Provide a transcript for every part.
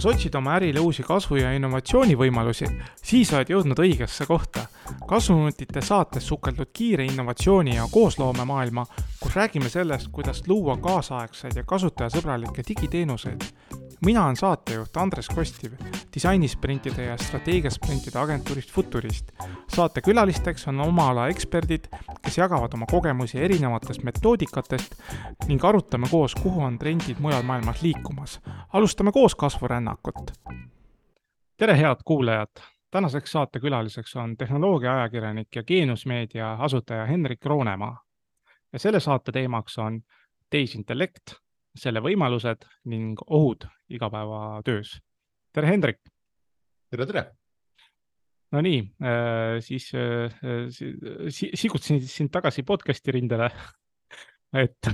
kas otsid oma ärile uusi kasvu- ja innovatsioonivõimalusi, siis oled jõudnud õigesse kohta. kasvuminutite saates sukeldud kiire innovatsiooni ja koosloomemaailma, kus räägime sellest, kuidas luua kaasaegseid ja kasutajasõbralikke digiteenuseid. Mina olen saatejuht Andres Kostiv disainisprintide ja strateegiasprintide agentuurist Futurist. saate külalisteks on oma ala eksperdid, kes jagavad oma kogemusi erinevatest metoodikatest ning arutame koos, kuhu on trendid mujal maailmas liikumas. alustame koos kasvurännakut. tere, head kuulajad! tänaseks saatekülaliseks on tehnoloogiaajakirjanik ja Geeniusmeedia asutaja Hendrik Roonemaa. ja selle saate teemaks on tehisintellekt, selle võimalused ning ohud igapäevatöös. tere, Hendrik! tere, tere! Nonii, siis sikutasin sind tagasi podcast'i rindele et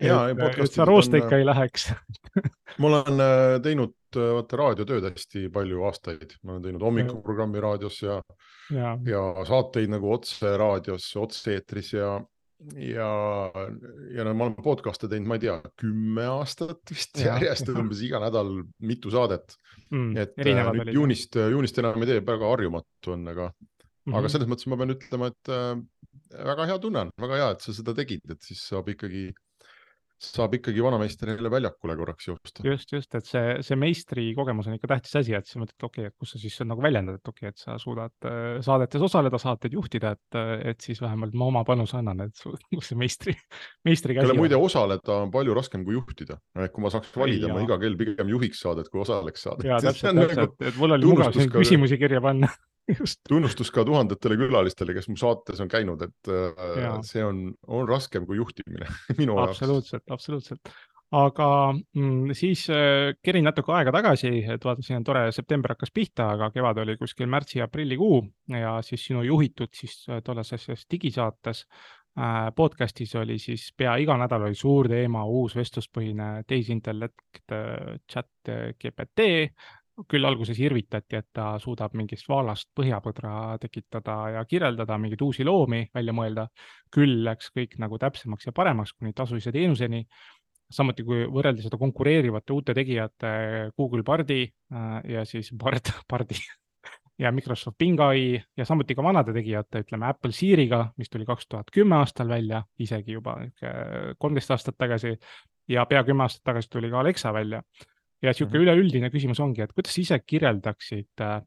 ja, et, sa rooste ikka ei läheks ma olen äh, teinud äh, vaata raadiotööd hästi palju aastaid, ma olen teinud hommikuprogrammi raadios ja, ja., ja saateid nagu otse raadios, otse-eetris ja, ja, ja no ma olen podcast'e teinud, ma ei tea, kümme aastat vist ja. järjest, umbes iga nädal mitu saadet mm,. et äh, nüüd olid. juunist, juunist enam ei tee, väga harjumatu on, aga mm, -hmm. aga selles mõttes ma pean ütlema, et äh, väga hea tunne on, väga hea, et sa seda tegid, et siis saab ikkagi saab ikkagi vanameistrile väljakule korraks joosta. just, just, et see, see meistri kogemus on ikka tähtis asi, et sa mõtled, et okei okay,, et kus sa siis nagu väljendad, et okei okay,, et sa suudad äh, saadetes osaleda, saateid juhtida, et, äh, et siis vähemalt ma oma panuse annan, et kus see meistri, meistri käsi muide, osaleda on palju raskem kui juhtida, et kui ma saaks valida, ma iga kell pigem juhiks saadet, kui osaleks saadet. ja täpselt, täpselt nagu,, et mul oli mugav siin küsimusi kirja panna tunnustus ka tuhandetele külalistele, kes mu saates on käinud, et äh, ja. see on, on raskem kui juhtimine minu jaoks. absoluutselt, absoluutselt. aga mm, siis äh, kerin natuke aega tagasi, et vaatasin, tore september hakkas pihta, aga kevad oli kuskil märtsi-aprillikuu ja siis sinu juhitud siis äh, tollases digisaates podcast'is oli siis pea iga nädal oli suur teema, uus vestluspõhine tehisintellekt, chat GPT küll alguses irvitati, et ta suudab mingist vaalast põhjapõdra tekitada ja kirjeldada mingeid uusi loomi välja mõelda. küll läks kõik nagu täpsemaks ja paremaks kuni tasulise teenuseni. samuti kui võrrelda seda konkureerivate uute tegijate Google Bardi äh, ja siis Bard, Bardi ja Microsoft Bing ai ja samuti ka vanade tegijate, ütleme Apple Siriga, mis tuli kaks tuhat kümme aastal välja, isegi juba kolmteist aastat tagasi ja pea kümme aastat tagasi tuli ka Alexa välja ja niisugune mm -hmm. üleüldine küsimus ongi, et kuidas sa ise kirjeldaksid äh,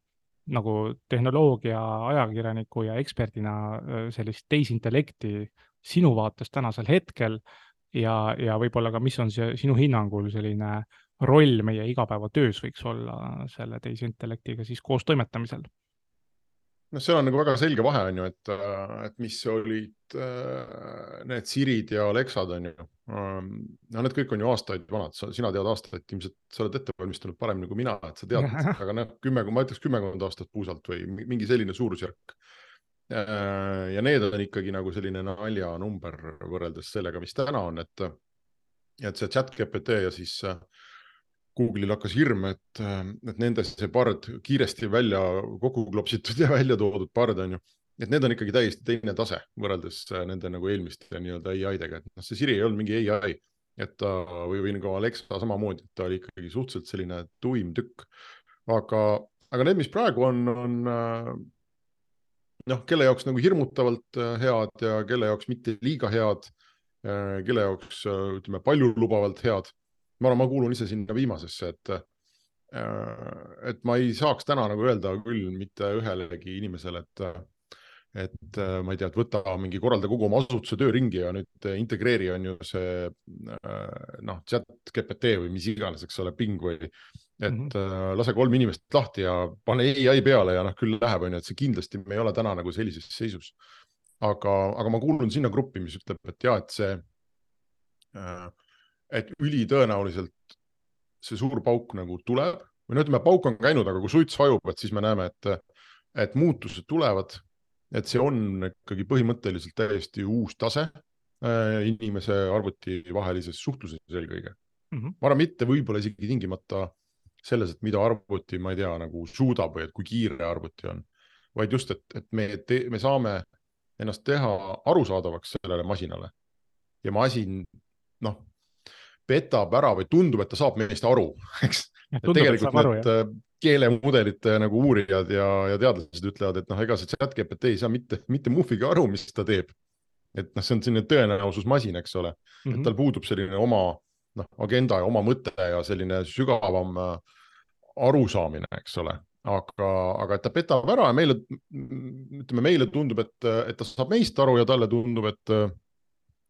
nagu tehnoloogia ajakirjaniku ja eksperdina äh, sellist tehisintellekti sinu vaates tänasel hetkel ja, ja võib-olla ka, mis on see sinu hinnangul selline roll meie igapäevatöös võiks olla selle tehisintellektiga siis koos toimetamisel noh, seal on nagu väga selge vahe, on ju, et, et mis olid äh, need Sirid ja Alexad, on ju. Ähm, no need kõik on ju aastaid vanad, sina tead aastaid, ilmselt sa oled ette valmistanud paremini kui mina, et sa tead, aga noh, kümme, ma ütleks kümmekond aastat puusalt või mingi selline suurusjärk. Äh, ja need on ikkagi nagu selline naljanumber võrreldes sellega, mis täna on, et, et see chat GPT ja siis äh, Google'il hakkas hirm, et, et nende see pard kiiresti välja kokku klopsitud ja välja toodud pard on ju, et need on ikkagi täiesti teine tase võrreldes nende nagu eelmiste nii-öelda ai-dega, et noh, see Siri ei olnud mingi ai, et ta või, või nagu Alexa samamoodi, ta oli ikkagi suhteliselt selline tuim tükk. aga, aga need, mis praegu on, on noh, kelle jaoks nagu hirmutavalt head ja kelle jaoks mitte liiga head, kelle jaoks ütleme paljulubavalt head ma arvan, ma kuulun ise sinna viimasesse, et, äh, et ma ei saaks täna nagu öelda küll mitte ühelegi inimesele, et, et äh, ma ei tea, et võta mingi, korralda kogu oma asutuse töö ringi ja nüüd integreeri on ju see äh, noh, chat GPT või mis iganes, eks ole, Bing või et mm -hmm. lase kolm inimest lahti ja pane ai peale ja noh, küll läheb, on ju, et see kindlasti me ei ole täna nagu sellises seisus. aga, aga ma kuulun sinna gruppi, mis ütleb, et ja, et see äh, et ülitõenäoliselt see suur pauk nagu tuleb või no ütleme, pauk on käinud, aga kui suits hajub, et siis me näeme, et, et muutused tulevad. et see on ikkagi põhimõtteliselt täiesti uus tase äh, inimese arvuti vahelises suhtluses eelkõige mm. -hmm. ma arvan, mitte võib-olla isegi tingimata selles, et mida arvuti, ma ei tea, nagu suudab või et kui kiire arvuti on, vaid just, et, et me, me saame ennast teha arusaadavaks sellele masinale ja masin, noh petab ära või tundub, et ta saab meist aru, eks. tegelikult need äh, keelemudelite nagu uurijad ja, ja teadlased ütlevad, et noh, ega see chat GPT ei saa mitte, mitte muhviga aru, mis ta teeb. et noh, see on selline tõenäosusmasin, eks ole mm, -hmm. et mhm. tal puudub selline oma noh, agenda ja oma mõte ja selline sügavam äh, arusaamine, eks ole aga, aga et ta petab ära ja meile, ütleme meile tundub, et, et ta saab meist aru ja talle tundub, et,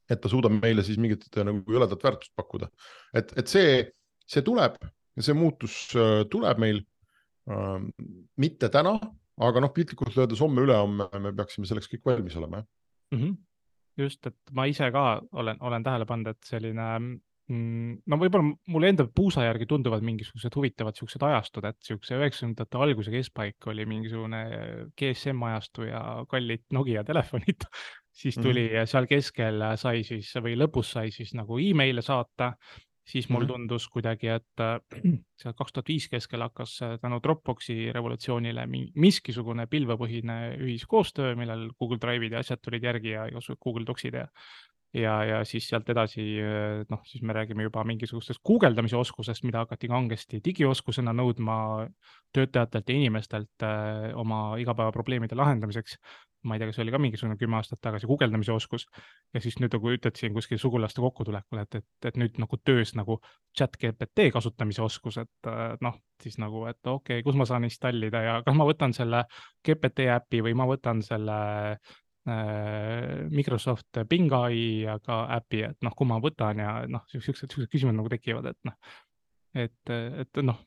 et ta suudab meile siis mingit nagu jõledat väärtust pakkuda. et, et see, see tuleb see muutus äh, tuleb meil äh,. mitte täna, aga noh, piltlikult öeldes homme-ülehomme me peaksime selleks kõik valmis olema, jah mm. -hmm. just, et ma ise ka olen, olen tähele pannud, et selline mm, no võib-olla mulle enda puusa järgi tunduvad mingisugused huvitavad siuksed ajastud, et siukse üheksakümnendate alguse keskpaik oli mingisugune GSM ajastu ja kallid Nokia telefonid siis tuli mm -hmm. seal keskel sai siis või lõpus sai siis nagu email'e saata siis mul mm -hmm. tundus kuidagi, et äh, seal kaks tuhat viis keskel hakkas äh, tänu Dropboxi revolutsioonile miskisugune pilvepõhine ühiskoostöö, millel Google Drive'id ja asjad tulid järgi ja igasugused Google Docsid ja ja, ja siis sealt edasi, äh, noh, siis me räägime juba mingisugustest guugeldamise oskusest, mida hakati kangesti digioskusena nõudma töötajatelt ja inimestelt oma igapäevaprobleemide lahendamiseks ma ei tea, kas oli ka mingisugune kümme aastat tagasi guugeldamise oskus ja siis nüüd nagu ütled siin kuskil sugulaste kokkutulekul, et, et, et nüüd nagu töös nagu chat GPT kasutamise oskus, et noh, siis nagu, et okei okay,, kus ma saan installida ja kas ma võtan selle GPT äpi või ma võtan selle äh, Microsoft Bing ai ka äpi, et noh, kumma võtan ja noh, siuksed, siuksed küsimused nagu tekivad, et noh, et, et noh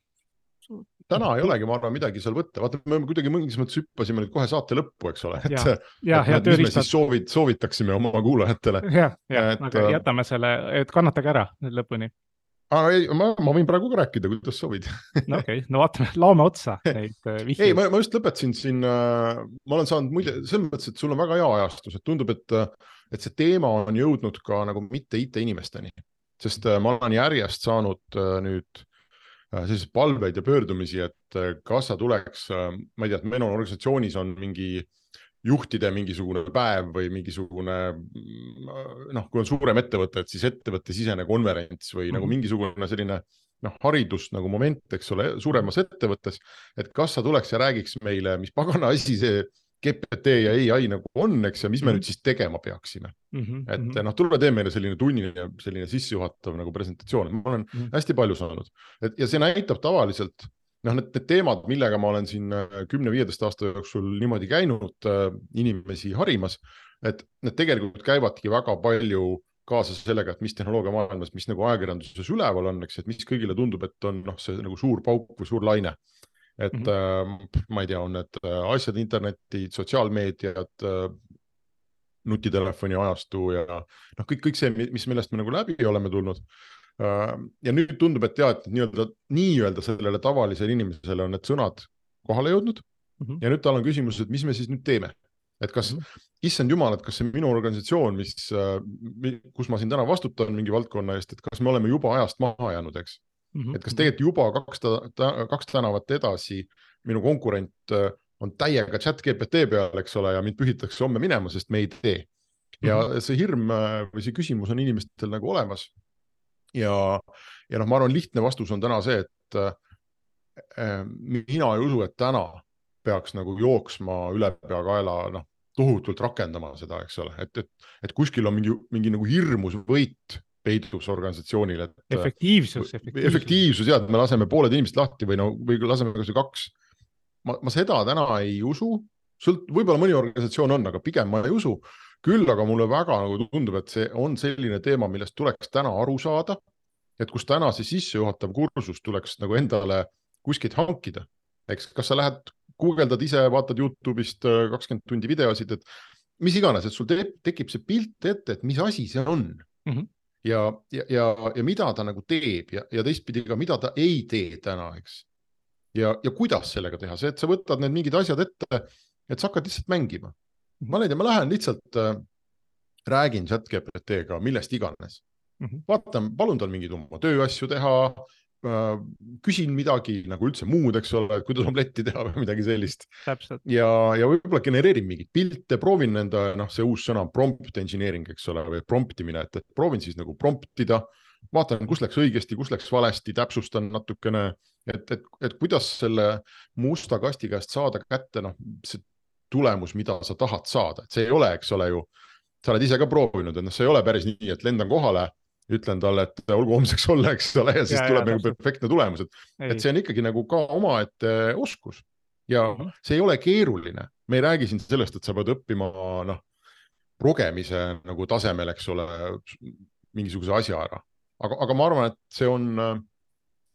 täna ei olegi, ma arvan, midagi seal võtta, vaata, me kuidagi mingis mõttes hüppasime nüüd kohe saate lõppu, eks ole, et, ja, mis me siis soovid, soovitaksime oma kuulajatele. jah, jah, aga äh, jätame selle, et kannatage ära lõpuni. aga ei, ma, ma võin praegu ka rääkida, kuidas soovid no okei okay., no vaatame, laome otsa neid äh, vihjeid. ei, ma, ma just lõpetasin siin äh,, ma olen saanud mulje selles mõttes, et sul on väga hea ajastus, et tundub, et, et see teema on jõudnud ka nagu mitte IT-inimesteni, sest äh, ma olen järjest saanud äh, nüüd Äh, selliseid palveid ja pöördumisi, et äh, kas sa tuleks, äh, ma ei tea, et meil on organisatsioonis on mingi juhtide mingisugune päev või mingisugune noh, kui on suurem ettevõte, et siis ettevõttesisene konverents või mm -hmm. nagu mhm. mingisugune selline noh, haridus nagu moment, eks ole, suuremas ettevõttes, et kas sa tuleks ja räägiks meile, mis pagana asi see GPT ja ai nagu on, eks, ja mis me mm -hmm. nüüd siis tegema peaksime mm. -hmm. et mhm. noh, tule tee meile selline tunniline selline sissejuhatav nagu presentatsioon, ma olen mm -hmm. hästi palju saanud, et ja see näitab tavaliselt noh, need, need teemad, millega ma olen siin äh, kümne-viieteist aasta jooksul niimoodi käinud äh, inimesi harimas, et need tegelikult käivadki väga palju kaasas sellega, et mis tehnoloogia maailmas, mis nagu ajakirjanduses üleval on, eks, et mis kõigile tundub, et on noh, see nagu suur pauk või suur laine et mm -hmm. ma ei tea, on need äh, asjad, internetid, sotsiaalmeediad äh,, nutitelefoni ajastu ja noh, kõik, kõik see, mis, millest me nagu läbi oleme tulnud äh,. ja nüüd tundub, et ja, et nii-öelda, nii-öelda sellele tavalisele inimesele on need sõnad kohale jõudnud mm -hmm. ja nüüd tal on küsimus, et mis me siis nüüd teeme et kas mm, -hmm. issand jumal, et kas see minu organisatsioon, mis, äh, kus ma siin täna vastutan mingi valdkonna eest, et kas me oleme juba ajast maha jäänud, eks mm. -hmm. et kas tegelikult juba kaks, kaks tänavat edasi minu konkurent äh, on täiega chat GPT peal, eks ole, ja mind pühitakse homme minema, sest me ei tee. ja mm -hmm. see hirm äh, või see küsimus on inimestel nagu olemas. ja, ja noh, ma arvan, lihtne vastus on täna see, et äh, mina ei usu, et täna peaks nagu jooksma ülepeakaela, noh, tohutult rakendama seda, eks ole, et, et, et kuskil on mingi, mingi nagu hirmus võit peidus organisatsioonil, et. efektiivsus, efektiivsus. efektiivsus ja, et me laseme pooled inimesed lahti või no, või laseme kasvõi kaks. ma, ma seda täna ei usu, sõlt-, võib-olla mõni organisatsioon on, aga pigem ma ei usu. küll aga mulle väga nagu tundub, et see on selline teema, millest tuleks täna aru saada. et kus täna see sissejuhatav kursus tuleks nagu endale kuskilt hankida, eks, kas sa lähed, guugeldad ise, vaatad Youtube'ist äh, kakskümmend tundi videosid, et mis iganes, et sul te tekib see pilt ette, et mis asi see on mm. -hmm ja, ja, ja, ja mida ta nagu teeb ja, ja teistpidi ka, mida ta ei tee täna, eks. ja, ja kuidas sellega teha, see, et sa võtad need mingid asjad ette, et sa hakkad lihtsalt mängima. ma ei tea, ma lähen lihtsalt äh, räägin chat GPT-ga millest iganes mm. -hmm. vaatan, palun tal mingeid oma tööasju teha küsin midagi nagu üldse muud, eks ole, et kuidas omletti teha või midagi sellist. ja, ja võib-olla genereerin mingeid pilte, proovin enda, noh, see uus sõna prompt engineering, eks ole, või prompt imine, et, et proovin siis nagu prompt ida vaatan, kus läks õigesti, kus läks valesti, täpsustan natukene, et, et, et kuidas selle musta kasti käest saada kätte, noh, see tulemus, mida sa tahad saada, et see ei ole, eks ole ju, sa oled ise ka proovinud, et noh, see ei ole päris nii, et lendan kohale, ütlen talle, et olgu homseks olla, eks ole, ja siis ja, tuleb ja, nagu perfektne tulemus, et, et see on ikkagi nagu ka omaette oskus. Ja mm -hmm. see ei ole keeruline, me ei räägi siin sellest, et sa pead õppima noh, progemise nagu tasemel, eks ole, mingisuguse asja ära, aga, aga ma arvan, et see on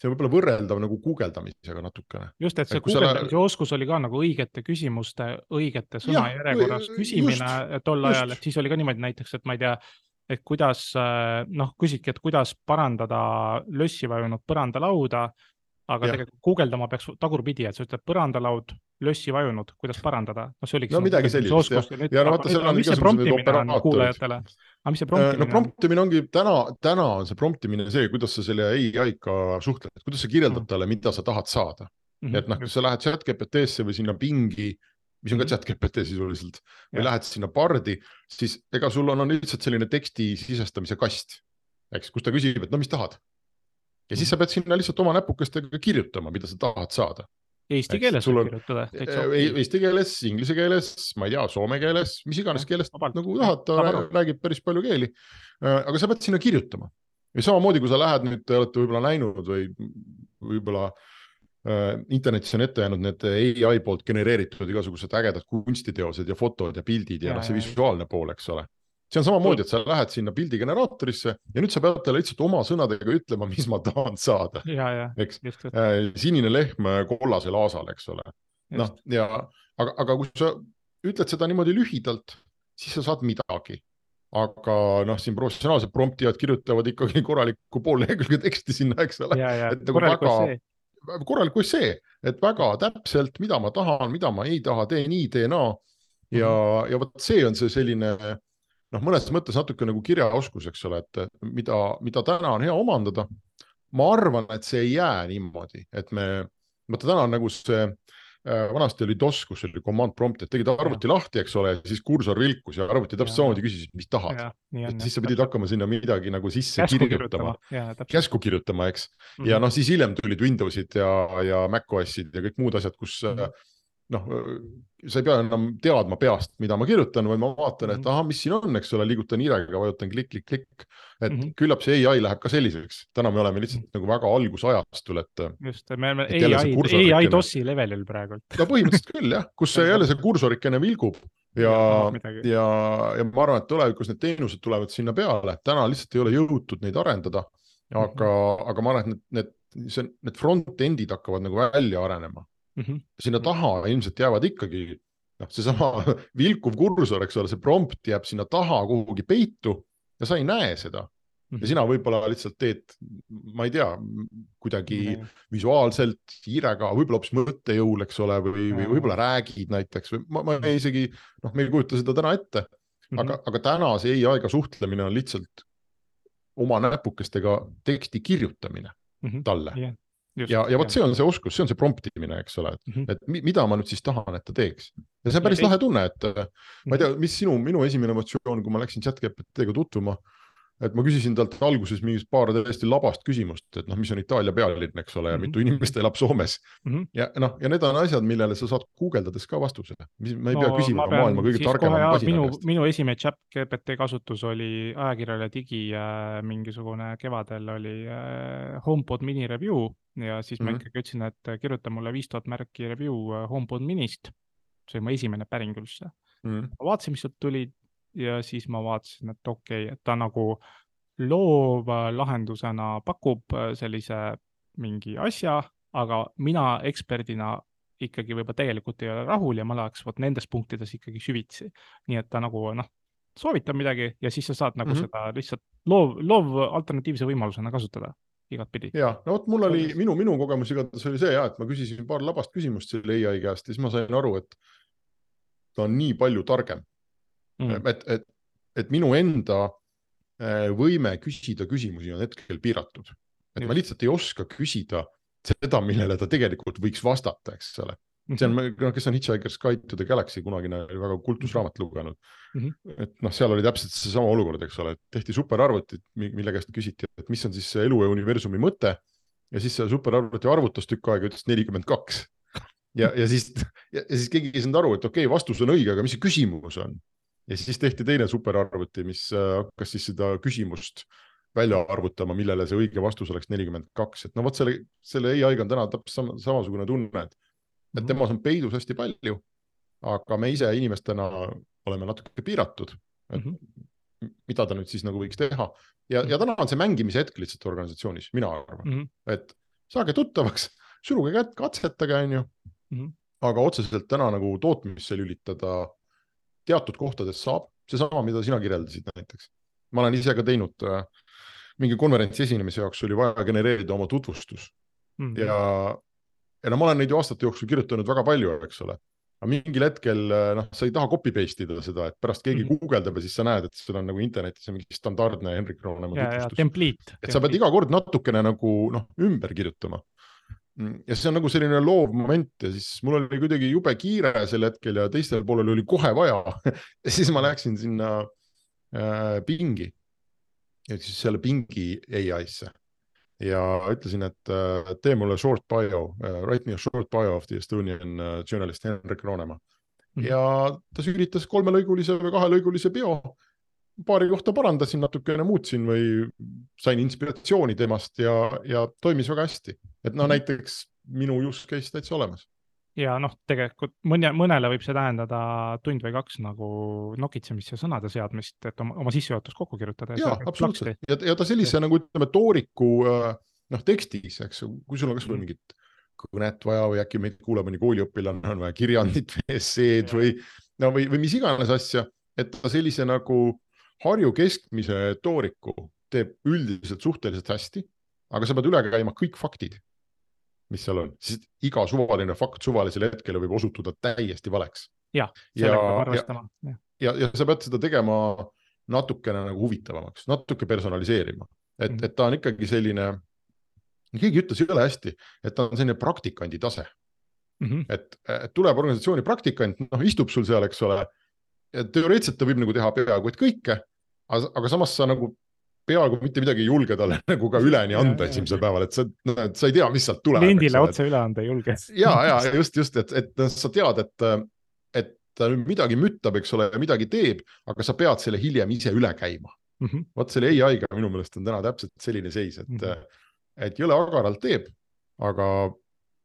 see võib olla võrreldav nagu guugeldamisega natukene. just, et see guugeldamise sa... oskus oli ka nagu õigete küsimuste, õigete sõnajärjekorras küsimine tol ajal, et siis oli ka niimoodi näiteks, et ma ei tea, et kuidas noh, küsidki, et kuidas parandada lössi vajunud põrandalauda aga ja. tegelikult guugeldama peaks tagurpidi, et sa ütled põrandalaud, lössi vajunud, kuidas parandada, noh, see oligi. no midagi sellist jah, ja no vaata, seal on igasugused operaatorid. aga mis see promptimine no promptimine ongi täna, täna on see promptimine see, kuidas sa selle ai-ga suhtled, kuidas sa kirjeldad mm. talle, mida sa tahad saada mm. -hmm. et noh, kui sa lähed chat GPT-sse või sinna pingi, mis on ka mhm. chat GPT sisuliselt või lähed sinna pardi, siis ega sul on, on lihtsalt selline teksti sisestamise kast, eks, kus ta küsib, et no mis tahad ja siis sa pead sinna lihtsalt oma näpukestega kirjutama, mida sa tahad saada. Eesti keeles võib kirjutada. Eesti keeles, inglise keeles, ma ei tea, soome keeles, mis iganes keeles nagu tahad, ta räägib päris palju keeli. Äh, aga sa pead sinna kirjutama ja samamoodi, kui sa lähed nüüd, te olete võib-olla näinud või võib-olla äh, internetis on ette jäänud need ai poolt genereeritud igasugused ägedad kunstiteosed ja fotod ja pildid ja, noh, see visuaalne pool, eks ole see on samamoodi, et sa lähed sinna pildigeneraatorisse ja nüüd sa pead talle lihtsalt oma sõnadega ütlema, mis ma tahan saada. eks, äh, sinine lehm kollasel aasal, eks ole. noh, ja aga, aga kui sa ütled seda niimoodi lühidalt, siis sa saad midagi. aga noh, siin professionaalsed promptijad kirjutavad ikkagi korralikku pool lehekülge teksti sinna, eks ole. et nagu väga, korralik essee, et väga täpselt, mida ma tahan, mida ma ei taha, tee nii, tee naa. ja mm, -hmm. ja vot see on see selline noh, mõnes mõttes natuke nagu kirjaoskus, eks ole, et mida, mida täna on hea omandada. ma arvan, et see ei jää niimoodi, et me, vaata täna on nagu see äh, vanasti oli DOS, kus oli command prompt, et tegid arvuti ja. lahti, eks ole, siis kursor vilkus ja arvuti täpselt samamoodi küsis, mis tahad. siis sa pidid hakkama sinna midagi nagu sisse käsku kirjutama, kirjutama., käsku kirjutama, eks mm. -hmm. ja noh, siis hiljem tulid Windowsid ja, ja macOSid ja kõik muud asjad, kus mm -hmm noh, sa ei pea enam teadma peast, mida ma kirjutan, vaid ma vaatan, et mhm. ahah, mis siin on, eks ole, liigutan hiirega, vajutan klikk-klikk-klikk. et mm -hmm. küllap see ai läheb ka selliseks, täna me oleme lihtsalt nagu väga algusajastul, et. just, me oleme ai, ai DOS-i levelil praegult. no põhimõtteliselt küll jah, kus see jälle see kursorikene vilgub ja, ja, ja, ja ma arvan, et tulevikus need teenused tulevad sinna peale, täna lihtsalt ei ole jõutud neid arendada. aga mm, -hmm. aga ma arvan, et need, need, see, need front-end'id hakkavad nagu välja arenema mm. -hmm. sinna taha ilmselt jäävad ikkagi noh, seesama vilkuv kursor, eks ole, see prompt jääb sinna taha kuhugi peitu ja sa ei näe seda ja sina võib-olla lihtsalt teed, ma ei tea, kuidagi mm visuaalselt hiirega, võib-olla hoopis mõttejõul, eks ole, või, või võib-olla räägid näiteks või ma, ma ei isegi noh, me ei kujuta seda täna ette. -hmm. aga, aga täna see ai-ga suhtlemine on lihtsalt oma näpukestega teksti kirjutamine talle yeah Just, ja, ja vot see on see oskus, see on see prompt imine, eks ole, et mm, -hmm. et mida ma nüüd siis tahan, et ta teeks. ja see on päris ja, lahe tunne, et ma ei tea, mis sinu, minu esimene emotsioon, kui ma läksin chat GPT-ga tutvuma et ma küsisin talt alguses mingit paar täiesti labast küsimust, et noh, mis on Itaalia pealinn, eks ole, ja mitu mhm. inimest elab Soomes mm. -hmm. ja noh, ja need on asjad, millele sa saad guugeldades ka vastuse, mis ma ei no, pea küsima maailma kõige targema masina minu, käest. minu esimene chat GPT kasutus oli ajakirjale Digi äh, mingisugune kevadel oli äh, HomePod mini review ja siis mm -hmm. ma mhm. ikkagi ütlesin, et kirjuta mulle viis tuhat märki review äh, HomePod minist. see oli mu esimene päring üldse mm. -hmm. ma vaatasin, mis sealt tuli ja siis ma vaatasin, et okei okay,, et ta nagu loova lahendusena pakub äh, sellise mingi asja, aga mina eksperdina ikkagi võib-olla tegelikult ei ole rahul ja ma läheks vot nendes punktides ikkagi süvitsi. nii et ta nagu noh, soovitab midagi ja siis sa saad nagu mm -hmm. seda lihtsalt loov, loov alternatiivse võimalusena kasutada igatpidi. ja no vot, mul oli minu, minu kogemus igatahes oli see ja, et ma küsisin paar labast küsimust selle ai käest ja siis ma sain aru, et ta on nii palju targem mm.. et, et, et minu enda äh, võime küsida küsimusi on hetkel piiratud, et ma lihtsalt ei oska küsida seda, millele ta tegelikult võiks vastata, eks ole. see on, kes on Hitchhiker's Guide to the Galaxy kunagine väga kultusraamat lugenud mm. -hmm. et noh, seal oli täpselt seesama olukord, eks ole, tehti superarvutid, mille käest küsiti, et mis on siis see elu ja universumi mõte. ja siis see superarvuti arvutas tükk aega, ütles nelikümmend kaks. ja, ja siis, ja siis keegi ei saanud aru, et okei okay,, vastus on õige, aga mis see küsimus on? Ja siis tehti teine superarvuti, mis äh, hakkas siis seda küsimust välja arvutama, millele see õige vastus oleks nelikümmend kaks, et no vot selle, selle ai-ga on täna täpselt sama, samasugune tunne, et et mhm. temas on peidus hästi palju, aga me ise inimestena oleme natuke piiratud, et mm -hmm. mida ta nüüd siis nagu võiks teha ja, ja täna on see mängimise hetk lihtsalt organisatsioonis, mina arvan mm, -hmm. et saage tuttavaks, suruge kätt, katsetage, onju. -hmm. aga otseselt täna nagu tootmisse lülitada teatud kohtades saab, seesama, mida sina kirjeldasid näiteks. ma olen ise ka teinud äh, mingi konverentsi esinemise jaoks oli vaja genereerida oma tutvustus mm -hmm. ja ja no ma olen neid ju aastate jooksul kirjutanud väga palju, eks ole. aga mingil hetkel noh, sa ei taha copy paste ida seda, et pärast keegi mm -hmm. guugeldab ja siis sa näed, et sul on nagu internetis on mingi standardne Henrik Roonemaa tutvustus. template. et sa pead iga kord natukene nagu noh, ümber kirjutama. Ja see on nagu selline loov moment ja siis mul oli kuidagi jube kiire sel hetkel ja teistel poolel oli kohe vaja ja siis ma läksin sinna äh, pingi ehk siis selle pingi ai-sse ja ütlesin, et äh, tee mulle short bio uh,, write me a short bio of the Estonian uh, journalist Henrik Roonemaa mm. -hmm. ja ta sülitas kolmelõigulise või kahelõigulise bio. paari kohta parandasin, natukene muutsin või sain inspiratsiooni temast ja, ja toimis väga hästi. Et no -hmm. näiteks minu use case täitsa olemas ja noh, tegelikult mõne, mõnele võib see tähendada tund või kaks nagu nokitsemist ja sõnade seadmist, et oma, oma sissejuhatus kokku kirjutada. ja absoluutselt ja, ja ta sellise ja. nagu ütleme, tooriku äh, noh, tekstis, eks ju, kui sul on kasvõi mm. mingit kõnet vaja või äkki meid kuuleb mõni kooliõpilane, on vaja kirjandit või esseed või no või, või mis iganes asja, et ta sellise nagu Harju keskmise tooriku teeb üldiselt suhteliselt hästi, aga sa pead üle käima kõik faktid mis seal on, sest iga suvaline fakt suvalisel hetkel võib osutuda täiesti valeks. ja, sellega peab arvestama. ja, ja, ja sa pead seda tegema natukene nagu huvitavamaks, natuke personaliseerima, et mm, -hmm. et ta on ikkagi selline, keegi ütles jõle hästi, et ta on selline praktikandi tase mm. -hmm. et, et tuleb organisatsiooni praktikant, noh, istub sul seal, eks ole. teoreetiliselt ta võib nagu teha peaaegu et kõike, aga samas sa nagu peaaegu mitte midagi ei julge talle nagu ka üleni anda esimesel päeval, et sa, sa ei tea, mis sealt tuleb. kliendile otse üle anda ei julge. ja, ja just, just, et, et sa tead, et, et ta midagi müttab, eks ole, midagi teeb, aga sa pead selle hiljem ise üle käima mm -hmm.. vot selle ai-ga minu meelest on täna täpselt selline seis, et mm, -hmm. et jõle agaralt teeb, aga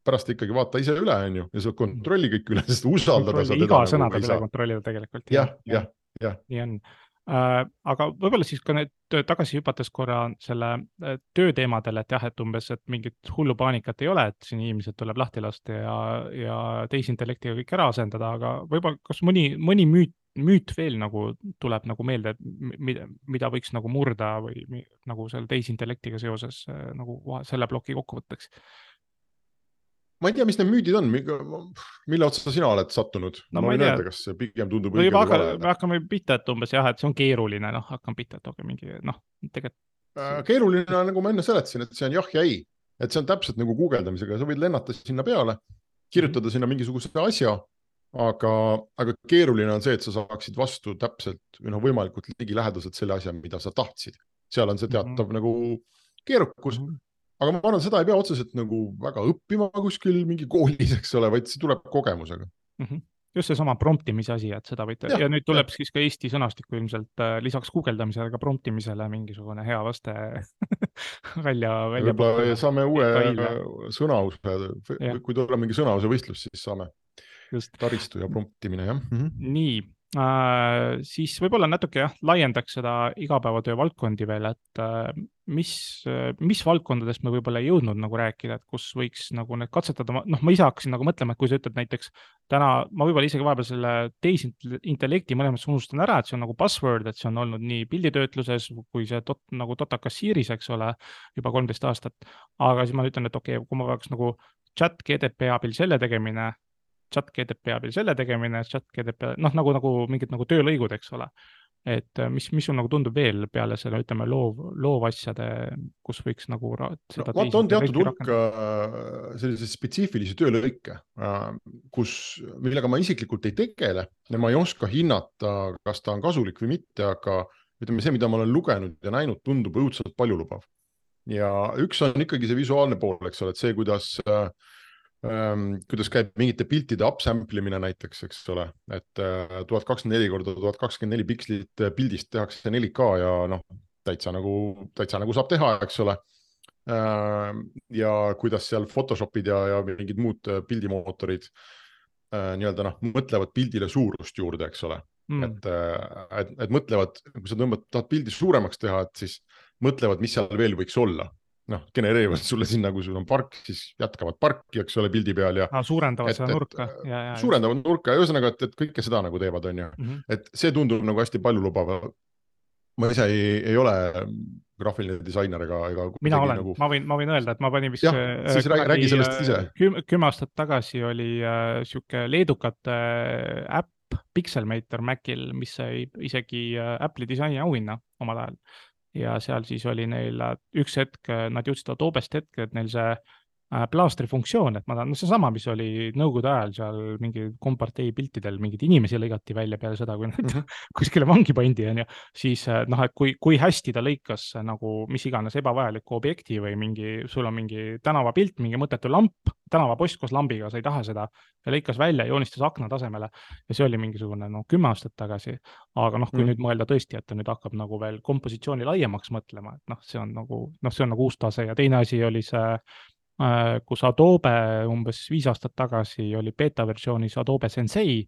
pärast ikkagi vaata ise üle, onju, ja sa kontrolli kõik üle, sest usaldada sa teda. iga nagu sõna peab üle kontrollida tegelikult. jah, jah, jah. nii on aga võib-olla siis ka need tagasi hüpates korra selle äh, tööteemadele, et jah, et umbes, et mingit hullu paanikat ei ole, et siin inimesed tuleb lahti lasta ja, ja tehisintellektiga kõik ära asendada, aga võib-olla kas mõni, mõni müüt, müüt veel nagu tuleb nagu meelde, mida, mida võiks nagu murda või nagu selle tehisintellektiga seoses äh, nagu selle ploki kokkuvõtteks ma ei tea, mis need müüdid on, mille otsa sina oled sattunud no,? ma võin öelda, kas see pigem tundub õige või vale. hakkame pihta, et umbes jah, et see on keeruline, noh, hakkame pihta, et okei, mingi noh, tegelikult äh,. keeruline on, nagu ma enne seletasin, et see on jah ja ei, et see on täpselt nagu guugeldamisega, sa võid lennata sinna peale, kirjutada sinna mingisuguse asja, aga, aga keeruline on see, et sa saaksid vastu täpselt või noh, võimalikult ligilähedaselt selle asja, mida sa tahtsid. seal on see teatav mm -hmm. nagu keerukus mm. -hmm aga ma arvan, seda ei pea otseselt nagu väga õppima kuskil mingi koolis, eks ole, vaid see tuleb kogemusega mm. -hmm just seesama prompt imise asi, et seda võite ja, ja nüüd tuleb ja. siis ka Eesti sõnastikku ilmselt äh, lisaks guugeldamisele ka prompt imisele mingisugune hea vaste välja, välja. võib-olla saame uue sõnause, kui tuleb mingi sõnause võistlus, siis saame. Taristu ja promptimine, jah mm. -hmm. nii siis võib-olla natuke jah, laiendaks seda igapäevatöö valdkondi veel, et äh, mis, mis valdkondadest me võib-olla ei jõudnud nagu rääkida, et kus võiks nagu need katsetada, noh, ma ise hakkasin nagu mõtlema, et kui sa ütled näiteks täna, ma võib-olla isegi vahepeal selle tehisintellekti mõnes mõttes unustan ära, et see on nagu buzzword, et see on olnud nii pilditöötluses kui see dot, nagu Dotaka Series, eks ole, juba kolmteist aastat. aga siis ma ütlen, et okei okay,, kui ma peaks nagu chat GDP abil selle tegemine chat GDP abil selle tegemine, chat GDP, noh, nagu, nagu mingid nagu töölõigud, eks ole. et äh, mis, mis sul nagu tundub veel peale selle, ütleme, loov, loovasjade, kus võiks nagu no, vaata, on teatud hulk äh, selliseid spetsiifilisi töölõike, äh, kus, millega ma isiklikult ei tegele ja ma ei oska hinnata, kas ta on kasulik või mitte, aga ütleme, see, mida ma olen lugenud ja näinud, tundub õudselt paljulubav. ja üks on ikkagi see visuaalne pool, eks ole, et see, kuidas äh, kuidas käib mingite piltide upsample imine näiteks, eks ole, et äh, tuhat kakskümmend neli korda tuhat kakskümmend neli pikslit äh, pildist tehakse 4K ja noh, täitsa nagu, täitsa nagu saab teha, eks ole. Ähm, ja kuidas seal Photoshopid ja, ja mingid muud äh, pildimootorid nii-öelda noh, mõtlevad pildile suurust juurde, eks ole. Mm.. et, et, et mõtlevad, kui sa tõmbad, tahad pildi suuremaks teha, et siis mõtlevad, mis seal veel võiks olla noh, genereerivad sulle sinna, kui sul on park, siis jätkavad parki, eks ole, pildi peal ja ah,. suurendavad et, seda nurka. suurendavad nurka ja ühesõnaga, et, et kõike seda nagu teevad, on ju mm, -hmm. et see tundub nagu hästi paljulubav. ma ise ei, ei ole graafiline disainer ega, ega. mina olen nagu..., ma võin, ma võin öelda, et ma panin vist. jah äh,, siis räägi, räägi sellest ise. kümme, kümme aastat tagasi oli äh, sihuke leedukate äh, äpp Pixelmator Macil, mis sai isegi äh, Apple'i disaini auhinna omal ajal ja seal siis oli neil üks hetk, nad jõudsid Adobest hetke, et neil see äh, plaastri funktsioon, et ma tahan, no seesama, mis oli nõukogude ajal seal mingi kompartei piltidel mingeid inimesi lõigati välja peale seda, kui nad mm -hmm. kuskile vangi pandi, onju, siis äh, noh, et kui, kui hästi ta lõikas nagu mis iganes ebavajaliku objekti või mingi, sul on mingi tänavapilt, mingi mõttetu lamp, tänavapost koos lambiga, sa ei taha seda ja lõikas välja, joonistas akna tasemele ja see oli mingisugune no kümme aastat tagasi. aga noh, kui mm. nüüd mõelda tõesti, et ta nüüd hakkab nagu veel kompositsiooni laiemaks mõtlema, et noh, see on nagu noh, see on nagu uus tase ja teine asi oli see äh, kus Adobe umbes viis aastat tagasi oli beeta versioonis Adobe Sensei,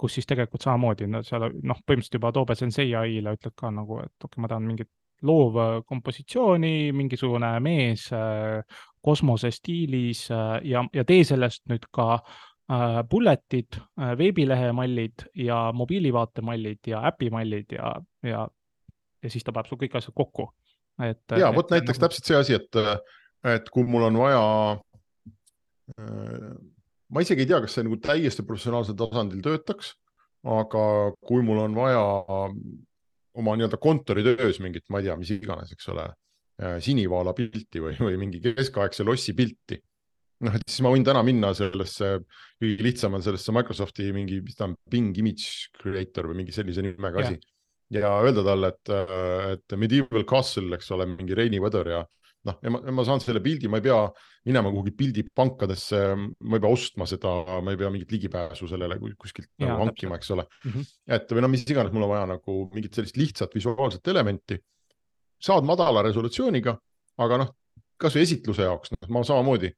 kus siis tegelikult samamoodi no seal noh, põhimõtteliselt juba Adobe Sensei ai-le ütled ka nagu, et okei okay,, ma tahan mingit loov kompositsiooni, mingisugune mees äh, kosmose stiilis äh, ja, ja tee sellest nüüd ka Äh, bulletid, äh, veebilehe mallid ja mobiilivaate mallid ja äpi mallid ja, ja, ja siis ta paneb sul kõik asjad kokku. et. ja vot näiteks nagu... täpselt see asi, et, et kui mul on vaja äh, ma isegi ei tea, kas see nagu täiesti professionaalsel tasandil töötaks, aga kui mul on vaja oma nii-öelda kontoritöös mingit, ma ei tea, mis iganes, eks ole, sinivaala pilti või, või mingi keskaegse lossi pilti, noh, et siis ma võin täna minna sellesse, kõige lihtsam on sellesse Microsofti mingi, mis ta on, Bing Image Creator või mingi sellise nimega asi. ja öelda talle, et, et Medieval Castle, eks ole, mingi rainy weather ja noh, ja ma, ma saan selle pildi, ma ei pea minema kuhugi pildipankadesse, ma ei pea ostma seda, ma ei pea mingit ligipääsu sellele kuskilt ja, nagu hankima, eks ole mm. -hmm. et või no mis iganes, mul on vaja nagu mingit sellist lihtsat visuaalset elementi. saad madala resolutsiooniga, aga noh, kasvõi esitluse jaoks, noh, ma samamoodi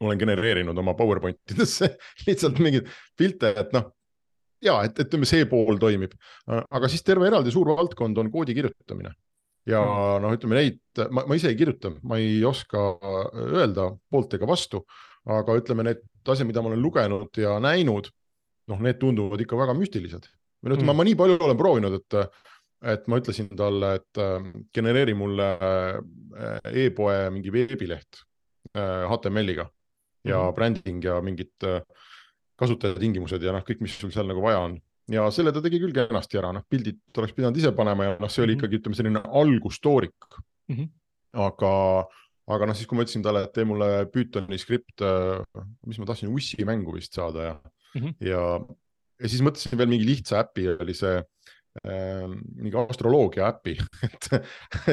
olen genereerinud oma PowerPoint idesse lihtsalt mingeid pilte, et noh, ja et, ütleme, see pool toimib, aga siis terve eraldi suur valdkond on koodi kirjutamine ja mm. noh, ütleme neid, ma, ma ise ei kirjuta, ma ei oska öelda poolt ega vastu, aga ütleme, need asjad, mida ma olen lugenud ja näinud, noh, need tunduvad ikka väga müstilised. või no ütleme mm., ma nii palju olen proovinud, et, et ma ütlesin talle, et genereeri mulle e-poe mingi veebileht HTML-iga ja mm -hmm. branding ja mingid äh, kasutajatingimused ja noh, kõik, mis sul seal nagu vaja on ja selle ta tegi küll kenasti ära, noh, pildid oleks pidanud ise panema ja noh, see oli -hmm. ikkagi, ütleme, selline algustoorik mm. -hmm. aga, aga noh, siis kui ma ütlesin talle, et tee mulle Pythoni skript, äh, mis ma tahtsin, Ussi mängu vist saada ja mm, -hmm. ja, ja siis mõtlesin veel mingi lihtsa äpi, oli see äh, mingi astroloogia äpi et,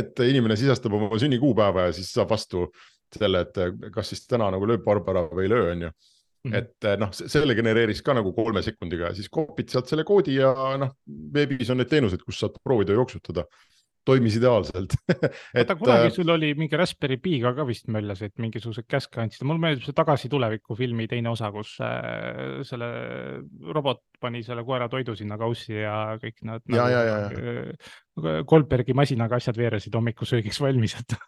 et inimene sisestab oma sünnikuupäeva ja siis saab vastu selle, et kas siis täna nagu lööb Barbara või ei löö, onju. Mhm. et eh, noh, selle genereeris ka nagu kolme sekundiga ja siis kopid sealt selle koodi ja noh, veebis on need teenused, kus saad proovida jooksutada. toimis ideaalselt oota, kunagi äh, sul oli mingi Raspberry Pi'ga ka vist möllas, et mingisuguseid käske andsid, mulle meeldib see Tagasi tuleviku filmi teine osa, kus äh, selle robot pani selle koera toidu sinna kaussi ja kõik nad. ja nagu,, ja, ja, ja. Goldbergi masinaga asjad veeresid hommikusöögiks valmis, et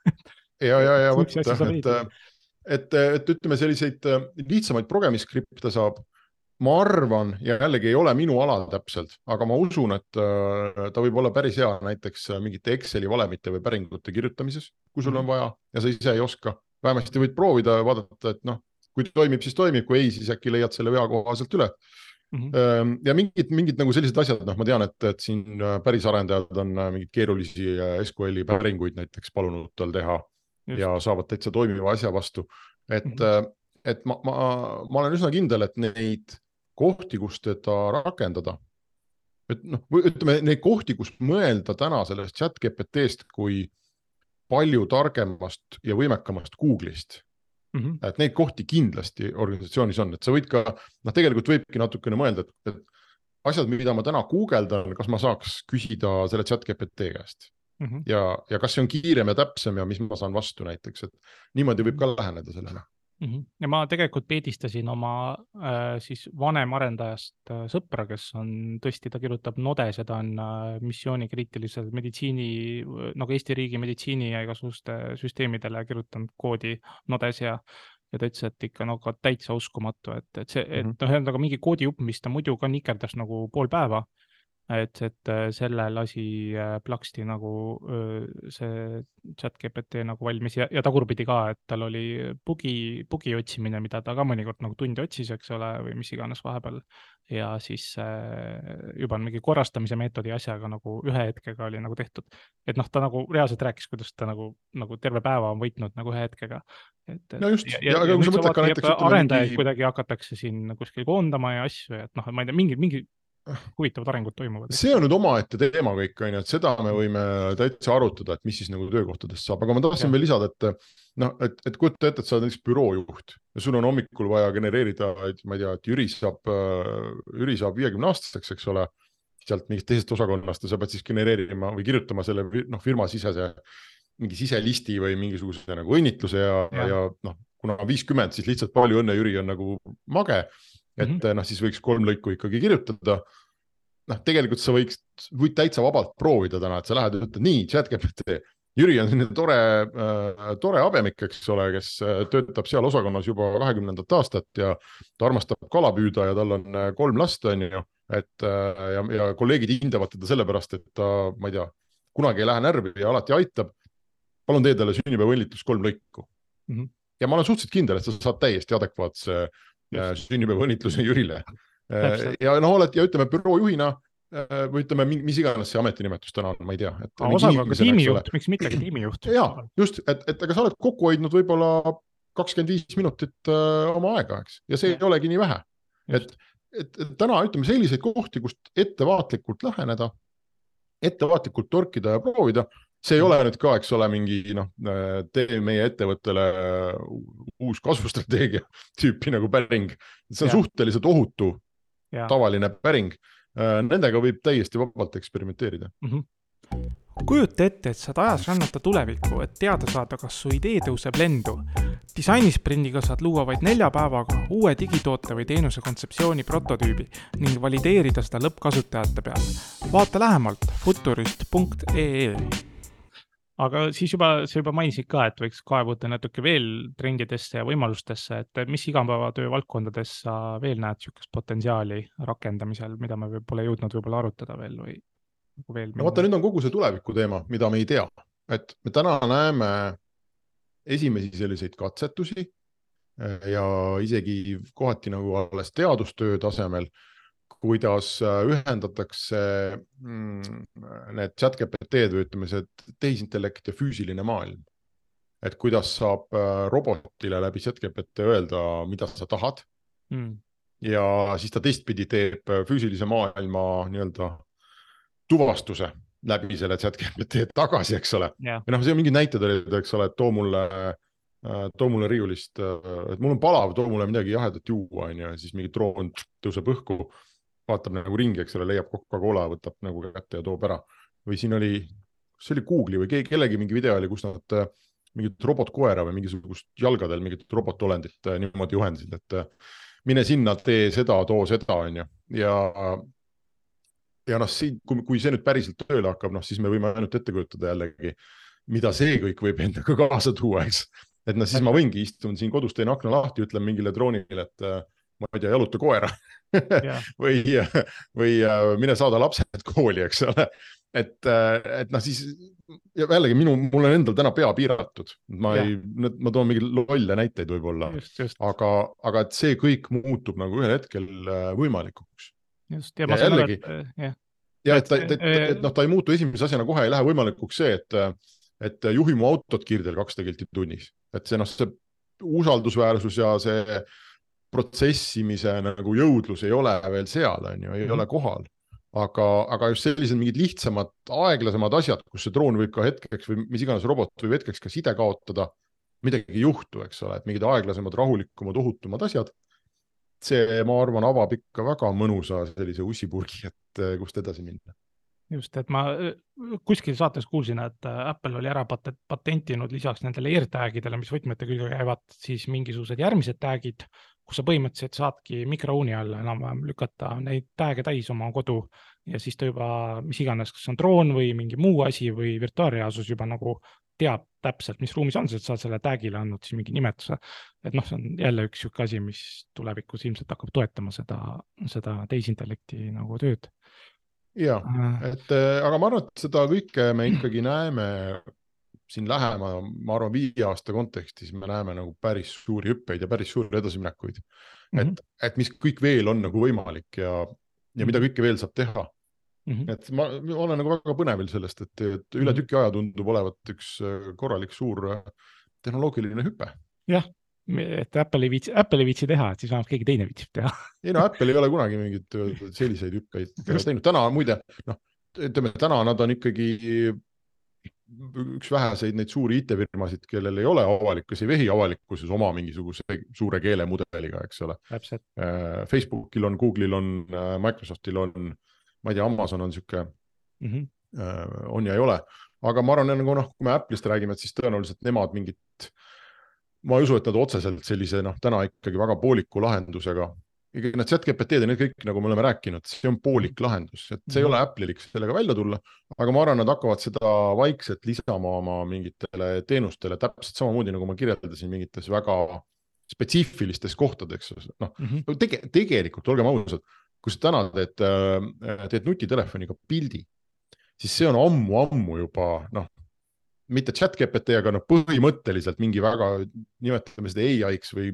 ja, ja, ja vot, et, et, et ütleme, selliseid äh, lihtsamaid progemiskripte saab, ma arvan, ja jällegi ei ole minu ala täpselt, aga ma usun, et äh, ta võib olla päris hea näiteks äh, mingite Exceli valemite või päringute kirjutamises, kui sul on mhm. vaja ja sa ise ei oska. vähemasti võid proovida ja vaadata, et noh, kui toimib, siis toimib, kui ei, siis äkki leiad selle vea koha sealt üle mm. -hmm. ja mingid, mingid nagu sellised asjad, noh, ma tean, et, et siin päris arendajad on mingeid keerulisi SQL-i päringuid näiteks palunud tal teha Just. ja saavad täitsa toimiva asja vastu. et mm, -hmm. et ma, ma, ma olen üsna kindel, et neid kohti, kus teda rakendada, et noh, ütleme neid kohti, kus mõelda täna sellest chat GPT-st kui palju targemast ja võimekamast Google'ist mm. -hmm. et neid kohti kindlasti organisatsioonis on, et sa võid ka, noh, tegelikult võibki natukene mõelda, et, asjad, mida ma täna guugeldan, kas ma saaks küsida selle chat GPT käest mm -hmm. ja, ja kas see on kiirem ja täpsem ja mis ma saan vastu näiteks, et niimoodi võib ka läheneda sellele mm. -hmm. ja ma tegelikult peedistasin oma äh, siis vanemarendajast äh, sõpra, kes on tõesti, ta kirjutab Nodes ja ta on äh, missioonikriitilisel meditsiini nagu Eesti riigi meditsiini ja igasuguste süsteemidele kirjutanud koodi Nodes ja ja ta ütles, et ikka nagu no, täitsa uskumatu, et, et see, et mhm. noh, ühesõnaga mingi koodijupp, mis ta muidu ka nikerdas nagu pool päeva et, et äh, selle lasi äh, plaksti nagu see chat GPT nagu valmis ja, ja tagurpidi ka, et tal oli bugi, bugi otsimine, mida ta ka mõnikord nagu tunde otsis, eks ole, või mis iganes vahepeal. ja siis äh, juba mingi korrastamise meetodi asjaga nagu ühe hetkega oli nagu tehtud. et noh, ta nagu reaalselt rääkis, kuidas ta nagu, nagu terve päeva on võitnud nagu ühe hetkega. et, no just, ja, ja, ja, ja sa mõtled ka näiteks. arendajaid mingi... kuidagi hakatakse siin kuskil koondama ja asju, et noh, ma ei tea, mingi, mingi huvitavad arengud toimuvad. see on nüüd omaette teema kõik, on ju, et seda me võime täitsa arutada, et mis siis nagu töökohtadest saab, aga ma tahtsin ja. veel lisada, et noh, et, et kujuta ette, et sa oled näiteks büroojuht ja sul on hommikul vaja genereerida, et ma ei tea, et Jüri saab, Jüri saab viiekümne aastaseks, eks ole, sealt mingist teisest osakonnast ja sa pead siis genereerima või kirjutama selle noh, firma sisese mingi siselisti või mingisuguse nagu õnnitluse ja, ja., ja noh, kuna viiskümmend, siis lihtsalt palju õnne, Jüri on nagu mage et mm -hmm. noh, siis võiks kolm lõiku ikkagi kirjutada. noh, tegelikult sa võiks, võid täitsa vabalt proovida täna, et sa lähed ja ütled nii, chat GPT, Jüri on selline tore äh,, tore habemik, eks ole, kes äh, töötab seal osakonnas juba kahekümnendat aastat ja ta armastab kala püüda ja tal on äh, kolm last, on ju, et äh, ja, ja kolleegid hindavad teda sellepärast, et ta, ma ei tea, kunagi ei lähe närvi ja alati aitab. palun tee talle sünnipäevaõnnitlus kolm lõiku mm. -hmm. ja ma olen suhteliselt kindel, et sa saad täiesti adekvaatse äh, sünnipäevaõnnitluse Jürile. ja noh, oled ja ütleme büroo juhina äh, või ütleme, mis iganes see ametinimetus täna on, ma ei tea. osakonnaga tiimijuht, miks mitte ka tiimijuht. ja just, et, et aga sa oled kokku hoidnud võib-olla kakskümmend viis minutit uh, oma aega, eks, ja see ja. ei olegi nii vähe. et, et täna ütleme selliseid kohti, kust ettevaatlikult läheneda, ettevaatlikult torkida ja proovida see ei ole nüüd ka, eks ole, mingi noh, tee meie ettevõttele uh, uus kasvustrateegia tüüpi nagu päring. see on ja. suhteliselt ohutu, tavaline päring. Uh, nendega võib täiesti vabalt eksperimenteerida mm. -hmm kujuta ette, et saad ajas rännata tulevikku, et teada saada, kas su idee tõuseb lendu. disainisprindiga saad luua vaid nelja päevaga uue digitoote või teenuse kontseptsiooni prototüübi ning valideerida seda lõppkasutajate peal. vaata lähemalt futurist.ee aga siis juba, sa juba mainisid ka, et võiks kaevuda natuke veel trendidesse ja võimalustesse, et mis igapäevatöö valdkondades sa veel näed niisugust potentsiaali rakendamisel, mida me pole jõudnud võib-olla arutada veel või nagu veel? no vaata, nüüd on kogu see tuleviku teema, mida me ei tea, et me täna näeme esimesi selliseid katsetusi ja isegi kohati nagu alles teadustöö tasemel kuidas äh, ühendatakse mm, need chat GPT-d või ütleme, see tehisintellekt ja füüsiline maailm. et kuidas saab äh, robotile läbi chat GPT öelda, mida sa tahad mm. ja siis ta teistpidi teeb äh, füüsilise maailma nii-öelda tuvastuse läbi selle chat GPT tagasi, eks ole yeah.. ja noh, see mingid näited olid, eks ole, et too mulle too mulle riiulist, et mul on palav, too mulle midagi jahedat juua, onju, ja siis mingi droon tõuseb õhku vaatab nagu ringi, eks ole, leiab Coca-Cola, võtab nagu kätte ja toob ära. või siin oli, kas see oli Google'i või keegi, kellegi mingi video oli, kus nad äh, mingit robotkoera või mingisugust jalgadel mingit robotolendit äh, niimoodi juhendasid, et äh, mine sinna, tee seda, too seda, onju. ja, ja noh, siin, kui, kui see nüüd päriselt tööle hakkab, noh, siis me võime ainult ette kujutada jällegi, mida see kõik võib endaga kaasa tuua, eks. et noh, siis ma võingi, istun siin kodus, teen akna lahti, ütlen mingile droonile, et ma ei tea, jaluta koera või, või äh, mine saada lapsed kooli, eks ole. et, et noh, siis ja jällegi minu, mul on endal täna pea piiratud, ma ja. ei, ma toon mingeid lolle näiteid võib-olla, aga, aga et see kõik muutub nagu ühel hetkel äh, võimalikuks. just, ja ma saan aru, et jah. ja et ta, et, et, noh, ta ei muutu esimese asjana kohe ei lähe võimalikuks see, et, et juhi mu autot kiirteel kakssada kilti tunnis, et see noh, see usaldusväärsus ja see protsessimise nagu jõudlus ei ole veel seal, on ju, ei mm -hmm. ole kohal aga, aga just sellised mingid lihtsamad, aeglasemad asjad, kus see droon võib ka hetkeks või mis iganes robot võib hetkeks ka side kaotada, midagi ei juhtu, eks ole, et mingid aeglasemad, rahulikumad, ohutumad asjad. see, ma arvan, avab ikka väga mõnusa sellise ussipurgi, et eh, kust edasi minna just, et ma eh, kuskil saates kuulsin, et eh, Apple oli ära patentinud lisaks nendele AirTagidele, mis võtmete külge käivad, siis mingisugused järgmised tag'id, kus sa põhimõtteliselt saadki mikrouuni alla enam-vähem lükata neid tag'e täis oma kodu ja siis ta juba, mis iganes, kas on droon või mingi muu asi või virtuaalreaalsus juba nagu teab täpselt, mis ruumis on, sa saad selle tag'ile andnud siis mingi nimetuse. et noh, see on jälle üks niisugune asi, mis tulevikus ilmselt hakkab toetama seda, seda tehisintellekti nagu tööd. ja äh., et aga ma arvan, et seda kõike me ikkagi näeme siin lähema, ma arvan, viie aasta kontekstis me näeme nagu päris suuri hüppeid ja päris suuri edasiminekuid mm. -hmm. et, et mis kõik veel on nagu võimalik ja, ja mida kõike veel saab teha mm. -hmm. et ma, ma olen nagu väga põnevil sellest, et, et üle mhm. tüki aja tundub olevat üks äh, korralik suur äh, tehnoloogiline hüpe. jah, et Apple ei viitsi, Apple ei viitsi teha, et siis vähemalt keegi teine viitsib teha ei no Apple ei ole kunagi mingeid äh, selliseid hüppeid teinud, täna muide noh, ütleme täna nad on ikkagi üks väheseid neid suuri IT-firmasid, kellel ei ole avalikkus, ei vehi avalikkuses oma mingisuguse suure keelemudeliga, eks ole. Äh, Facebookil on, Google'il on, äh, Microsoftil on, ma ei tea, Amazon on niisugune mm, -hmm. on ja ei ole, aga ma arvan, nagu noh, kui me Apple'ist räägime, et siis tõenäoliselt nemad mingit, ma ei usu, et nad otseselt sellise noh, täna ikkagi väga pooliku lahendusega ikkagi need chat GPT-d ja need kõik, nagu me oleme rääkinud, see on poolik lahendus, et see ei ole Apple'ilik sellega välja tulla, aga ma arvan, nad hakkavad seda vaikselt lisama oma mingitele teenustele täpselt samamoodi, nagu ma kirjeldasin mingites väga spetsiifilistes kohtades, noh mm -hmm. tege, tegelikult olgem ausad, kui sa täna teed, äh, teed nutitelefoniga pildi, siis see on ammu-ammu juba noh, mitte chat GPT, aga noh, põhimõtteliselt mingi väga, nimetame seda ai-ks või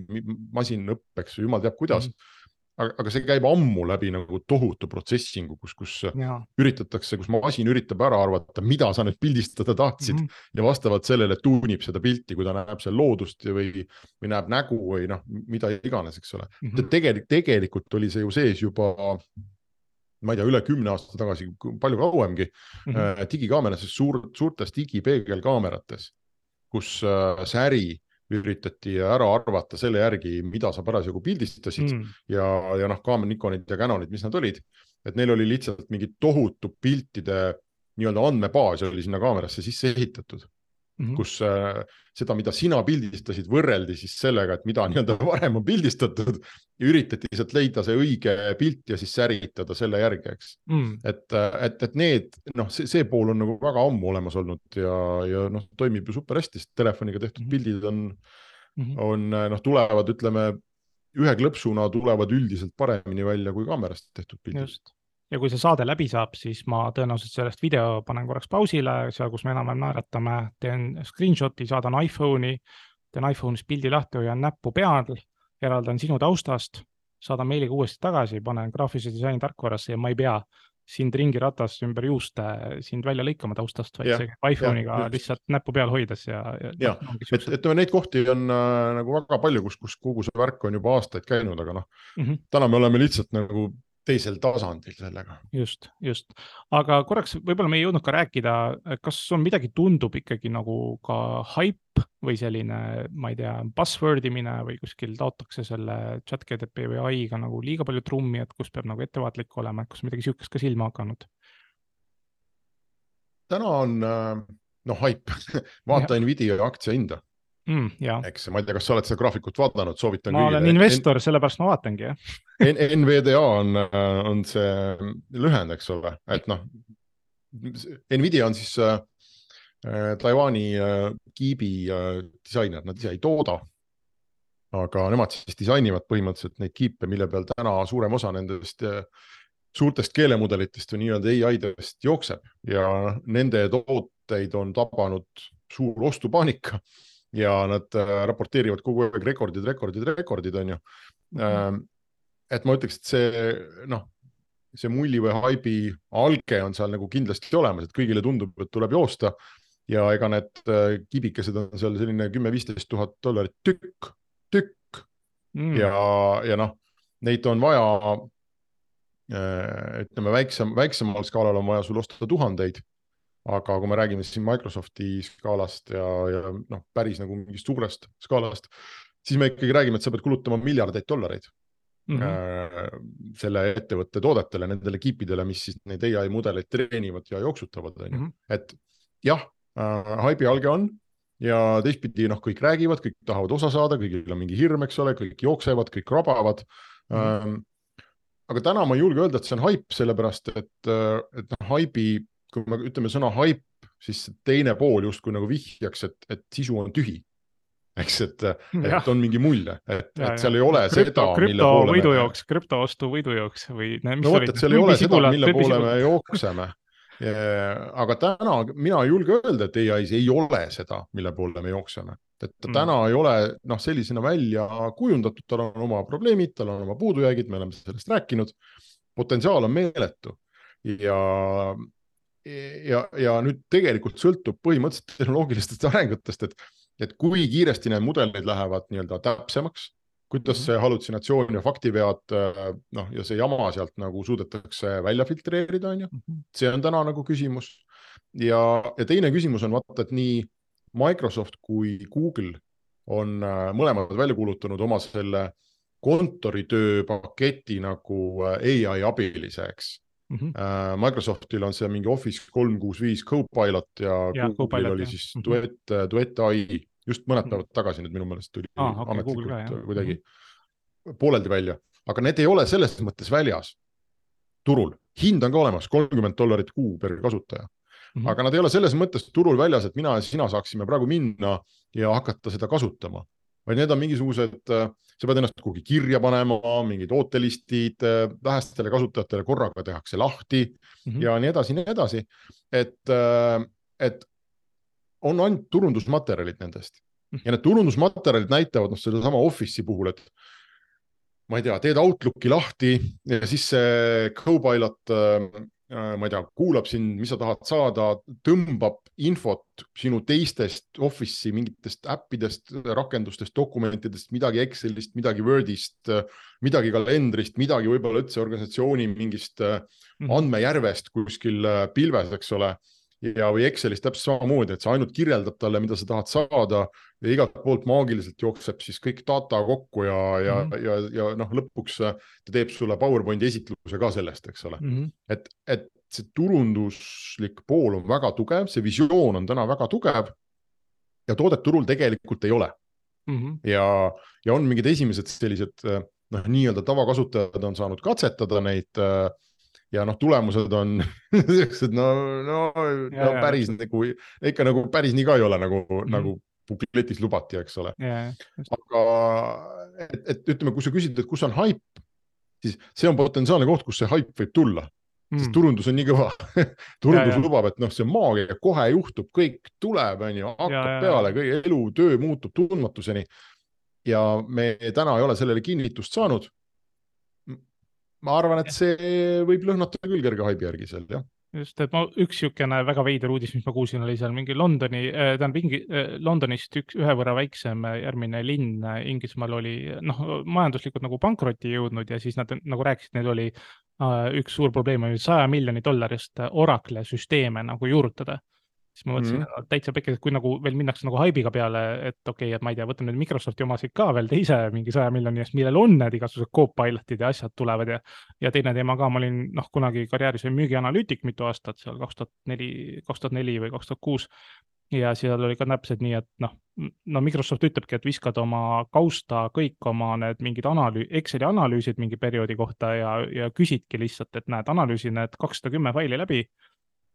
masinõppeks või jumal teab kuidas mm. -hmm aga, aga see käib ammu läbi nagu tohutu protsessingu, kus, kus ja. üritatakse, kus masin üritab ära arvata, mida sa nüüd pildistada tahtsid mm -hmm. ja vastavalt sellele tuunib seda pilti, kui ta näeb seal loodust või, või näeb nägu või noh, mida iganes, eks ole mm -hmm.. tegelikult, tegelikult oli see ju sees juba ma ei tea, üle kümne aasta tagasi, palju kauemgi mm -hmm. digikaamerates, suur, suurtes digipeegelkaamerates, kus äh, see äri üritati ära arvata selle järgi, mida sa parasjagu pildistasid mm. ja, ja noh, kaamera Nikonid ja Canonid, mis nad olid, et neil oli lihtsalt mingi tohutu piltide nii-öelda andmebaas oli sinna kaamerasse sisse ehitatud mm, -hmm. kus äh, seda, mida sina pildistasid, võrreldi siis sellega, et mida nii-öelda varem on pildistatud ja üritati sealt leida see õige pilt ja siis säritada selle järgi, eks mm.. et, äh, et, et need noh, see, see pool on nagu väga ammu olemas olnud ja, ja noh, toimib ju super hästi, sest telefoniga tehtud mm -hmm. pildid on mm, -hmm. on äh, noh, tulevad, ütleme ühe klõpsuna tulevad üldiselt paremini välja kui kaamerast tehtud pildid. just ja kui see saade läbi saab, siis ma tõenäoliselt sellest video panen korraks pausile, seal, kus me enam-vähem naeratame, teen screenshot'i, saadan iPhone'i, teen iPhone'is pildi lahti, hoian näppu peal, eraldan sinu taustast, saadan meiliga uuesti tagasi, panen graafilise disaini tarkvarasse ja ma ei pea sind ringi ratast ümber juuste sind välja lõikama taustast, vaid ja, see iPhone'iga lihtsalt näppu peal hoides ja. ja, no, et, et neid kohti on äh, nagu väga palju, kus, kus kogu see värk on juba aastaid käinud, aga noh mm -hmm., täna me oleme lihtsalt nagu teisel tasandil sellega. just, just, aga korraks võib-olla me ei jõudnud ka rääkida, kas on midagi, tundub ikkagi nagu ka haip või selline, ma ei tea, buzzword imine või kuskil taotakse selle chat GTP või ai-ga nagu liiga palju trummi, et kus peab nagu ettevaatlik olema, et kas midagi sihukest ka silma hakanud? täna on noh, haip vaata Nvidia aktsia hinda mm,. eks ma ei tea, kas sa oled seda graafikut vaadanud, soovitan. ma kõigile. olen investor, sellebaist ma vaatangi, jah NVDA on, on see lühend, eks ole, et noh, Nvidia on siis äh, Taiwan'i äh, kiibi äh, disainer, nad ise ei tooda. aga nemad siis disainivad põhimõtteliselt neid kiipe, mille peal täna suurem osa nendest äh, suurtest keelemudelitest või nii-öelda ai-dest jookseb ja nende tooteid on tabanud suur ostupaanika ja nad äh, raporteerivad kogu aeg rekordid, rekordid, rekordid, on ju. -hmm. et ma ütleks, et see noh, see mulli või haibi alge on seal nagu kindlasti olemas, et kõigile tundub, et tuleb joosta ja ega need äh, kibikesed on seal selline kümme-viisteist tuhat dollarit tükk, tükk mm. ja, ja noh, neid on vaja äh, ütleme väiksem, väiksemal skaalal on vaja sul osta tuhandeid aga kui me räägime siin Microsofti skaalast ja, ja noh, päris nagu mingist suurest skaalast, siis me ikkagi räägime, et sa pead kulutama miljardeid dollareid mm -hmm. selle ettevõtte toodetele, nendele kiipidele, mis siis neid ai mudeleid treenivad ja jooksutavad, on ju. Mhm. et jah äh,, haibi alge on ja teistpidi noh, kõik räägivad, kõik tahavad osa saada, kõigil on mingi hirm, eks ole, kõik jooksevad, kõik rabavad mm. -hmm. aga täna ma ei julge öelda, et see on haip, sellepärast et, et noh, haibi kui me ütleme sõna hype, siis teine pool justkui nagu vihjaks, et, et sisu on tühi. eks, et, et on mingi mulje, et, et seal ei ole krüpto, seda, mille poole võidujooks me..., krüptoostu võidujooks või. no vot, et seal ei ole seda, mille poole me jookseme aga täna mina ei julge öelda, et ai-s ei ole seda, mille poole me jookseme, et ta mm. täna ei ole noh, sellisena välja kujundatud, tal on oma probleemid, tal on oma puudujäägid, me oleme sellest rääkinud. potentsiaal on meeletu ja ja, ja nüüd tegelikult sõltub põhimõtteliselt tehnoloogilistest arengutest, et, et kui kiiresti need mudelid lähevad nii-öelda täpsemaks, kuidas mhm. see hallutsinatsioon ja faktivead, noh, ja see jama sealt nagu suudetakse välja filtreerida, on ju. Mhm. see on täna nagu küsimus. ja, ja teine küsimus on vaata, et nii Microsoft kui Google on äh, mõlemad välja kuulutanud oma selle kontoritöö paketi nagu äh, ai abilise, eks Mm -hmm. Microsoftil on see mingi Office kolm kuus viis Copilot ja, ja Google'il oli siis mm -hmm. Duet, äh, Duet ai just mõned mhm. päevad tagasi nüüd minu meelest tuli ah, okay, ametlikult ka, kuidagi -hmm. pooleldi välja, aga need ei ole selles mõttes väljas turul, hind on ka olemas, kolmkümmend dollarit kuu per kasutaja mm. -hmm. aga nad ei ole selles mõttes turul väljas, et mina ja sina saaksime praegu minna ja hakata seda kasutama, vaid need on mingisugused äh, sa pead ennast kuhugi kirja panema, mingid ootelistid, äh, vähestele kasutajatele korraga tehakse lahti mm -hmm. ja nii edasi, nii edasi. et, äh, et on ainult turundusmaterjalid nendest mhm. ja need turundusmaterjalid näitavad noh, sedasama Office'i puhul, et ma ei tea, teed Outlooki lahti ja siis see Copilot ma ei tea, kuulab sind, mis sa tahad saada, tõmbab infot sinu teistest Office'i mingitest äppidest, rakendustest, dokumentidest, midagi Excelist, midagi Wordist, midagi kalendrist, midagi võib-olla üldse organisatsiooni mingist mhm. andmejärvest kuskil äh, pilves, eks ole ja, või Excelis täpselt samamoodi, et sa ainult kirjeldad talle, mida sa tahad saada ja igalt poolt maagiliselt jookseb siis kõik data kokku ja, ja mm, -hmm. ja, ja, noh, lõpuks ta teeb sulle PowerPointi esitluse ka sellest, eks ole mm. -hmm. et, et see turunduslik pool on väga tugev, see visioon on täna väga tugev. ja toodet turul tegelikult ei ole mm. -hmm. ja, ja on mingid esimesed sellised noh, nii-öelda tavakasutajad on saanud katsetada neid äh, ja noh, tulemused on siuksed no, no, no päris ja. nagu ikka nagu päris nii ka ei ole nagu mm, -hmm. nagu bukletis lubati, eks ole. aga et, et ütleme, kui sa küsid, et kus on haip, siis see on potentsiaalne koht, kus see haip võib tulla mm., sest turundus on nii kõva turundus ja, lubab, et noh, see maagia kohe juhtub, kõik tuleb, onju, hakkab ja, ja, peale, elu, töö muutub tundmatuseni. ja me täna ei ole sellele kinnitust saanud ma arvan, et see võib lõhnata küll kerge haibi järgi seal, jah. Just, et ma, üks niisugune väga veider uudis, mis ma kuulsin, oli seal mingi Londoni äh,, tähendab Ingi- äh,, Londonist üks, ühe võrra väiksem äh, järgmine linn Inglismaal oli noh, majanduslikult nagu pankrotti jõudnud ja siis nad nagu rääkisid, neil oli üks suur probleem oli saja miljoni dollarist Oracle süsteeme nagu juurutada siis ma mõtlesin mm -hmm. täitsa pekki, et kui nagu veel minnakse nagu haibiga peale, et okei okay,, et ma ei tea, võtame nüüd Microsofti omasid ka veel teise mingi saja miljoni eest, millel on need igasugused co-pilot'id ja asjad tulevad ja, ja teine teema ka, ma olin noh, kunagi karjääris olin müügianalüütik mitu aastat seal kaks tuhat neli, kaks tuhat neli või kaks tuhat kuus ja seal oli ka täpselt nii, et noh, no Microsoft ütlebki, et viskad oma kausta kõik oma need mingid analüü-, Exceli analüüsid mingi perioodi kohta ja, ja küsidki lihtsalt, et näed, analüüsi need kakssada kümme faili läbi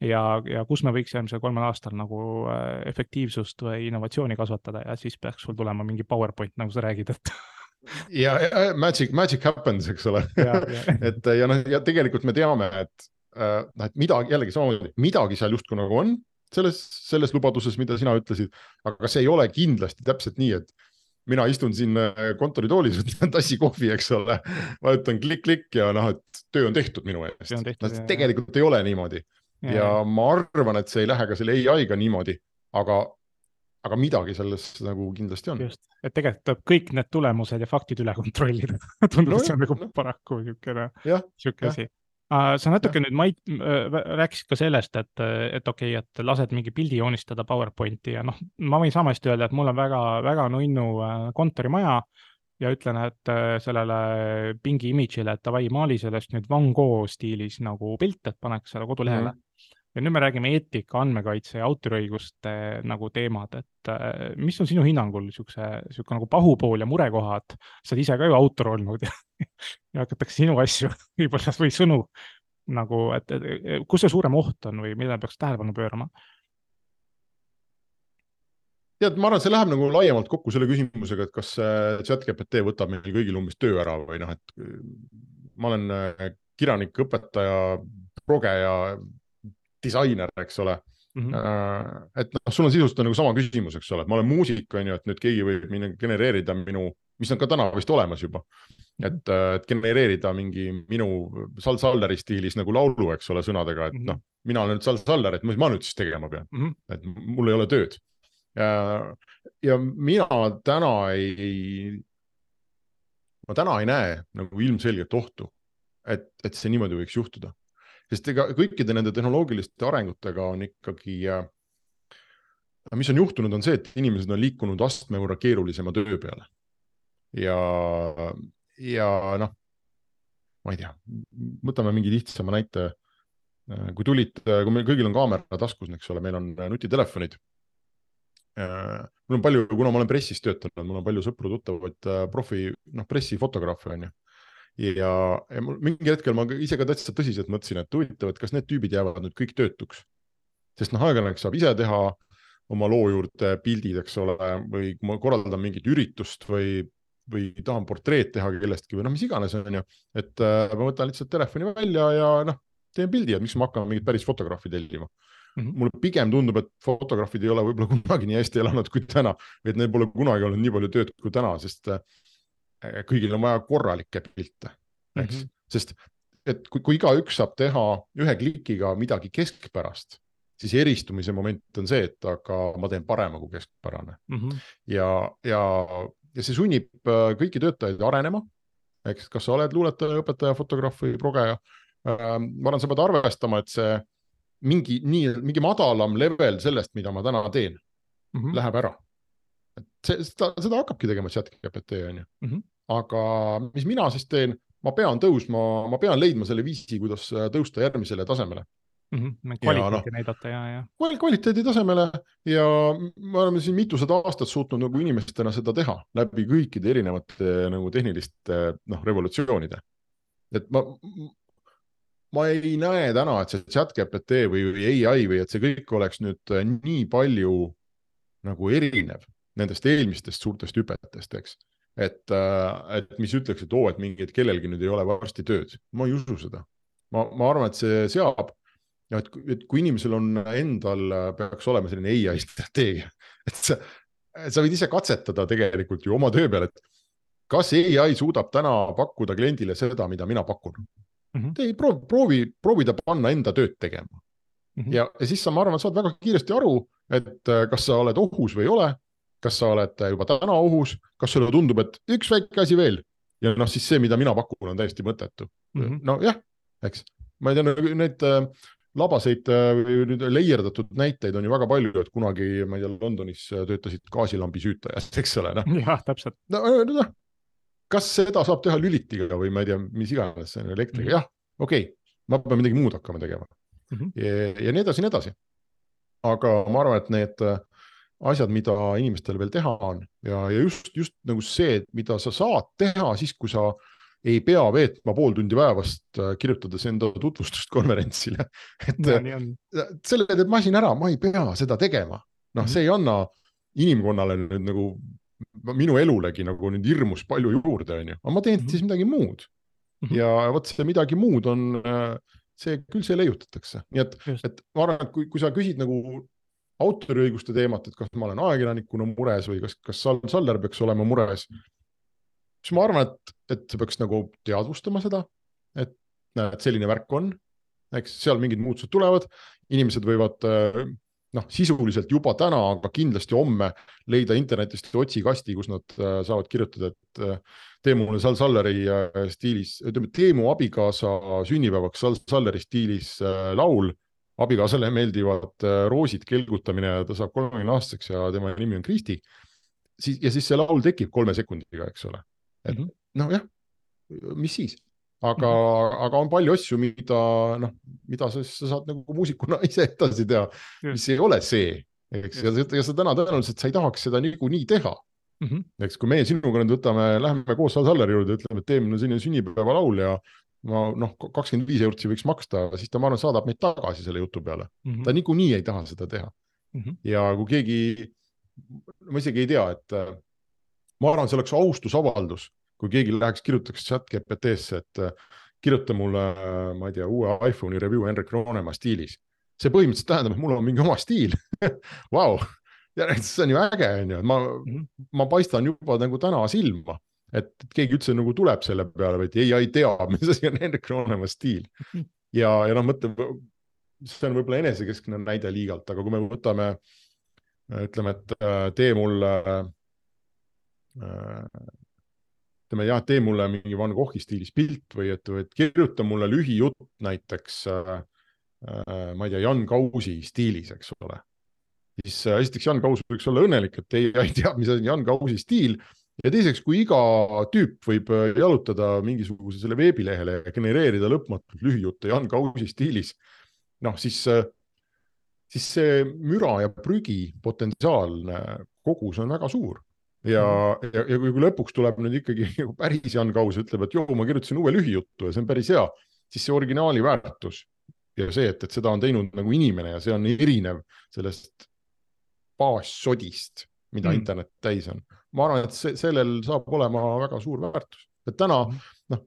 ja, ja kus me võiks järgmisel kolmel aastal nagu äh, efektiivsust või innovatsiooni kasvatada ja siis peaks sul tulema mingi PowerPoint, nagu sa räägid, et ja, ja magic, magic happens, eks ole. et ja noh, ja tegelikult me teame, et äh, noh, et midagi jällegi samamoodi, midagi seal justkui nagu on selles, selles lubaduses, mida sina ütlesid, aga see ei ole kindlasti täpselt nii, et mina istun siin äh, kontoritoolis, võtan tassi kohvi, eks ole, vajutan klikk-klikk ja noh, et töö on tehtud minu eest. No, tegelikult ei ole niimoodi ja, ja ma arvan, et see ei lähe ka selle ai-ga niimoodi, aga aga midagi selles nagu kindlasti on. just, et tegelikult tuleb kõik need tulemused ja faktid üle kontrollida tundub no,, et see on nagu no. paraku niisugune, niisugune asi. sa natuke ja. nüüd Mait äh, rääkisid ka sellest, et, et okei okay,, et lased mingi pildi joonistada PowerPointi ja noh, ma võin sama hästi öelda, et mul on väga-väga nunnu äh, kontorimaja ja ütlen, et äh, sellele pingi image'ile, et davai, maali sellest nüüd Van Gogh stiilis nagu pilt, et paneks selle kodulehele mm. -hmm ja nüüd me räägime eetika, andmekaitse ja autoriõiguste nagu teemad, et äh, mis on sinu hinnangul niisuguse, niisugune nagu pahupool ja murekohad, sa oled ise ka ju autor olnud ja, ja hakatakse sinu asju võib-olla või sõnu nagu, et, et kus see suurem oht on või millele peaks tähelepanu pöörama? tead, ma arvan, et see läheb nagu laiemalt kokku selle küsimusega, et kas chat-GPT võtab meil kõigil umbes töö ära või noh, et ma olen kirjanik, õpetaja, progeja, disainer, eks ole mm. -hmm. et noh, sul on sisuliselt nagu sama küsimus, eks ole, et ma olen muusik, on ju, et nüüd keegi võib minna genereerida minu, mis on ka täna vist olemas juba. et, äh, et genereerida mingi minu Sal Salleri stiilis nagu laulu, eks ole, sõnadega, et mm -hmm. noh, mina olen nüüd Sal Saller, et mis ma nüüd siis tegema pean mm, -hmm. et mul ei ole tööd. ja, ja mina täna ei, ma täna ei näe nagu ilmselget ohtu, et, et see niimoodi võiks juhtuda sest ega kõikide nende tehnoloogiliste arengutega on ikkagi, mis on juhtunud, on see, et inimesed on liikunud astme võrra keerulisema töö peale. ja, ja noh, ma ei tea, võtame mingi lihtsama näite. kui tulid, kui meil kõigil on kaamera taskus, eks ole, meil on nutitelefonid mul on palju, kuna ma olen pressis töötanud, mul on palju sõpru-tuttavaid profi, noh, pressifotograafe on ju ja, ja mul mingi hetkel ma ise ka täitsa tõsiselt mõtlesin, et huvitav, et kas need tüübid jäävad nüüd kõik töötuks. sest noh, ajakirjanik saab ise teha oma loo juurde pildid, eks ole, või kui ma korraldan mingit üritust või, või tahan portreed teha kellestki või noh, mis iganes on ju, et äh, ma võtan lihtsalt telefoni välja ja noh, teen pildi, et miks ma hakkan mingit päris fotograafi tellima Mm -hmm. mulle pigem tundub, et fotograafid ei ole võib-olla kunagi nii hästi elanud kui täna, et neil pole kunagi olnud nii palju tööd kui täna, sest Äh, kõigil on vaja korralikke pilte, eks mm, -hmm. sest et kui, kui igaüks saab teha ühe klikiga midagi keskpärast, siis eristumise moment on see, et aga ma teen parema kui keskpärane mm. -hmm. ja, ja, ja see sunnib äh, kõiki töötajaid arenema. eks, kas sa oled luuletaja, õpetaja, fotograaf või progeja äh,. ma arvan, sa pead arvestama, et see mingi nii, mingi madalam level sellest, mida ma täna teen mm, -hmm. läheb ära et see, seda, seda hakkabki tegema chat GPT on ju mm. -hmm. aga mis mina siis teen, ma pean tõusma, ma pean leidma selle viisi, kuidas äh, tõusta järgmisele tasemele mm. -hmm. kvaliteeti no, näidata ja, ja. kvaliteedi tasemele ja me oleme siin mitusada aastat suutnud nagu inimestena seda teha läbi kõikide erinevate nagu tehniliste noh, revolutsioonide. et ma, ma ei näe täna, et see chat GPT või, või ai või et see kõik oleks nüüd äh, nii palju nagu erinev nendest eelmistest suurtest hüpetest, eks. et, äh, et mis ütleks, et oo, et mingi, et kellelgi nüüd ei ole varsti tööd, ma ei usu seda. ma, ma arvan, et see seab ja et, et kui inimesel on endal, äh, peaks olema selline ai strateegia, et sa, sa võid ise katsetada tegelikult ju oma töö peal, et kas ai suudab täna pakkuda kliendile seda, mida mina pakun mm. -hmm. Tee, proovi, proovi, proovi ta panna enda tööd tegema mm. -hmm. ja, ja siis sa, ma arvan, saad väga kiiresti aru, et äh, kas sa oled ohus või ei ole kas sa oled juba täna ohus, kas sulle tundub, et üks väike asi veel ja noh, siis see, mida mina pakun, on täiesti mõttetu mm -hmm.. nojah, eks ma ei tea, need äh, labaseid äh, või nüüd leierdatud näiteid on ju väga palju, et kunagi, ma ei tea, Londonis äh, töötasid gaasilambi süütajad, eks ole, noh. jah, täpselt. no, noh, kas seda saab teha lülitiga või ma ei tea, mis iganes, elektriga mm, -hmm. jah, okei okay., ma pean midagi muud hakkama tegema mm. -hmm. Ja, ja nii edasi, nii edasi. aga ma arvan, et need asjad, mida inimestel veel teha on ja, ja just, just nagu see, mida sa saad teha siis, kui sa ei pea veetma pool tundi päevast äh, kirjutades enda tutvustust konverentsile. et selle teeb masin ära, ma ei pea seda tegema. noh -hmm., see ei anna inimkonnale nüüd nagu minu elulegi nagu nüüd hirmus palju juurde, onju, aga ma teen mm -hmm. siis midagi muud mm. -hmm. ja vot see midagi muud on, see küll see leiutatakse, nii et, et ma arvan, et kui, kui sa küsid nagu autoriõiguste teemat, et kas ma olen ajakirjanikuna mures või kas, kas Sal Saller peaks olema mures, siis ma arvan, et, et peaks nagu teadvustama seda, et näed, selline värk on, eks seal mingid muutused tulevad, inimesed võivad noh, sisuliselt juba täna, aga kindlasti homme leida internetist otsikasti, kus nad äh, saavad kirjutada, et äh, tee mulle Sal Salleri äh, stiilis, ütleme, tee mu abikaasa sünnipäevaks Sal Salleri stiilis laul. Abikaasale meeldivad roosid, kelgutamine ja ta saab kolmekümne aastaseks ja tema nimi on Kristi. siis, ja siis see laul tekib kolme sekundiga, eks ole. et mm -hmm. noh, jah, mis siis aga mm, -hmm. aga on palju asju, mida noh, mida sa, sa saad nagu muusikuna ise edasi teha, mis ei ole see, eks, ja, ja sa täna tõenäoliselt sa ei tahaks seda niikuinii teha mm. -hmm. eks kui meie sinuga nüüd võtame, lähme koos Salleri juurde, ütleme, et teeme no selline sünnipäevalaul ja ma noh, kakskümmend viis eurtsi võiks maksta, siis ta, ma arvan, saadab meid tagasi selle jutu peale mm. -hmm. ta niikuinii ei taha seda teha mm. -hmm. ja kui keegi, ma isegi ei tea, et ma arvan, see oleks austusavaldus kui keegi läheks, kirjutaks chat GPT-sse, et kirjuta mulle, ma ei tea, uue iPhone'i review Henrik Roonemaa stiilis. see põhimõtteliselt tähendab, et mul on mingi oma stiil Vau, see on ju äge, on ju, ma, mhm. ma paistan juba nagu täna silma, et keegi üldse nagu tuleb selle peale, vaid ei, ei tea, mis asi on Henrik Roonemaa stiil. ja, ja noh, mõtle, see on võib-olla enesekeskne näide liigalt, aga kui me võtame, ütleme, et äh, tee mulle ütleme jah, tee mulle mingi Van Goghi stiilis pilt või et, et kirjuta mulle lühijutt näiteks äh, äh, ma ei tea, Jan Kausi stiilis, eks ole. siis äh, esiteks Jan Kaus võiks olla õnnelik, et ei, ei tea, mis on Jan Kausi stiil ja teiseks, kui iga tüüp võib äh, jalutada mingisuguse selle veebilehele ja genereerida lõpmatult lühijutte Jan Kausi stiilis, noh siis, äh, siis see müra ja prügi potentsiaalne kogus on väga suur ja, mhm. ja, ja kui lõpuks tuleb nüüd ikkagi päris Jan Kaus ütleb, et joo, ma kirjutasin uue lühijuttu ja see on päris hea, siis see originaali väärtus ja see, et, et seda on teinud nagu inimene ja see on erinev sellest baassodist, mida mm. internet täis on. Ma arvan, et see, sellel saab olema väga suur väärtus, et täna mhm. noh,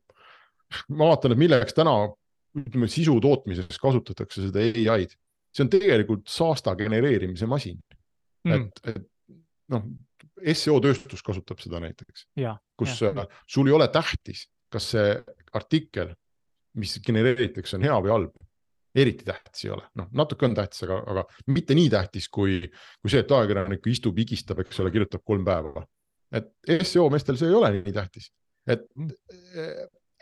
ma vaatan, et milleks täna ütleme sisu tootmises kasutatakse seda ai-d, see on tegelikult saasta genereerimise masin mm.. et, et noh seo tööstus kasutab seda näiteks, kus ja. Sul ei ole tähtis, kas see artikkel, mis genereeritakse, on hea või halb. eriti tähtis ei ole, noh, natuke on tähtis, aga, aga mitte nii tähtis kui, kui see, et ajakirjanik istub, higistab, eks ole, kirjutab kolm päeva. Et seo meestel see ei ole nii tähtis, et,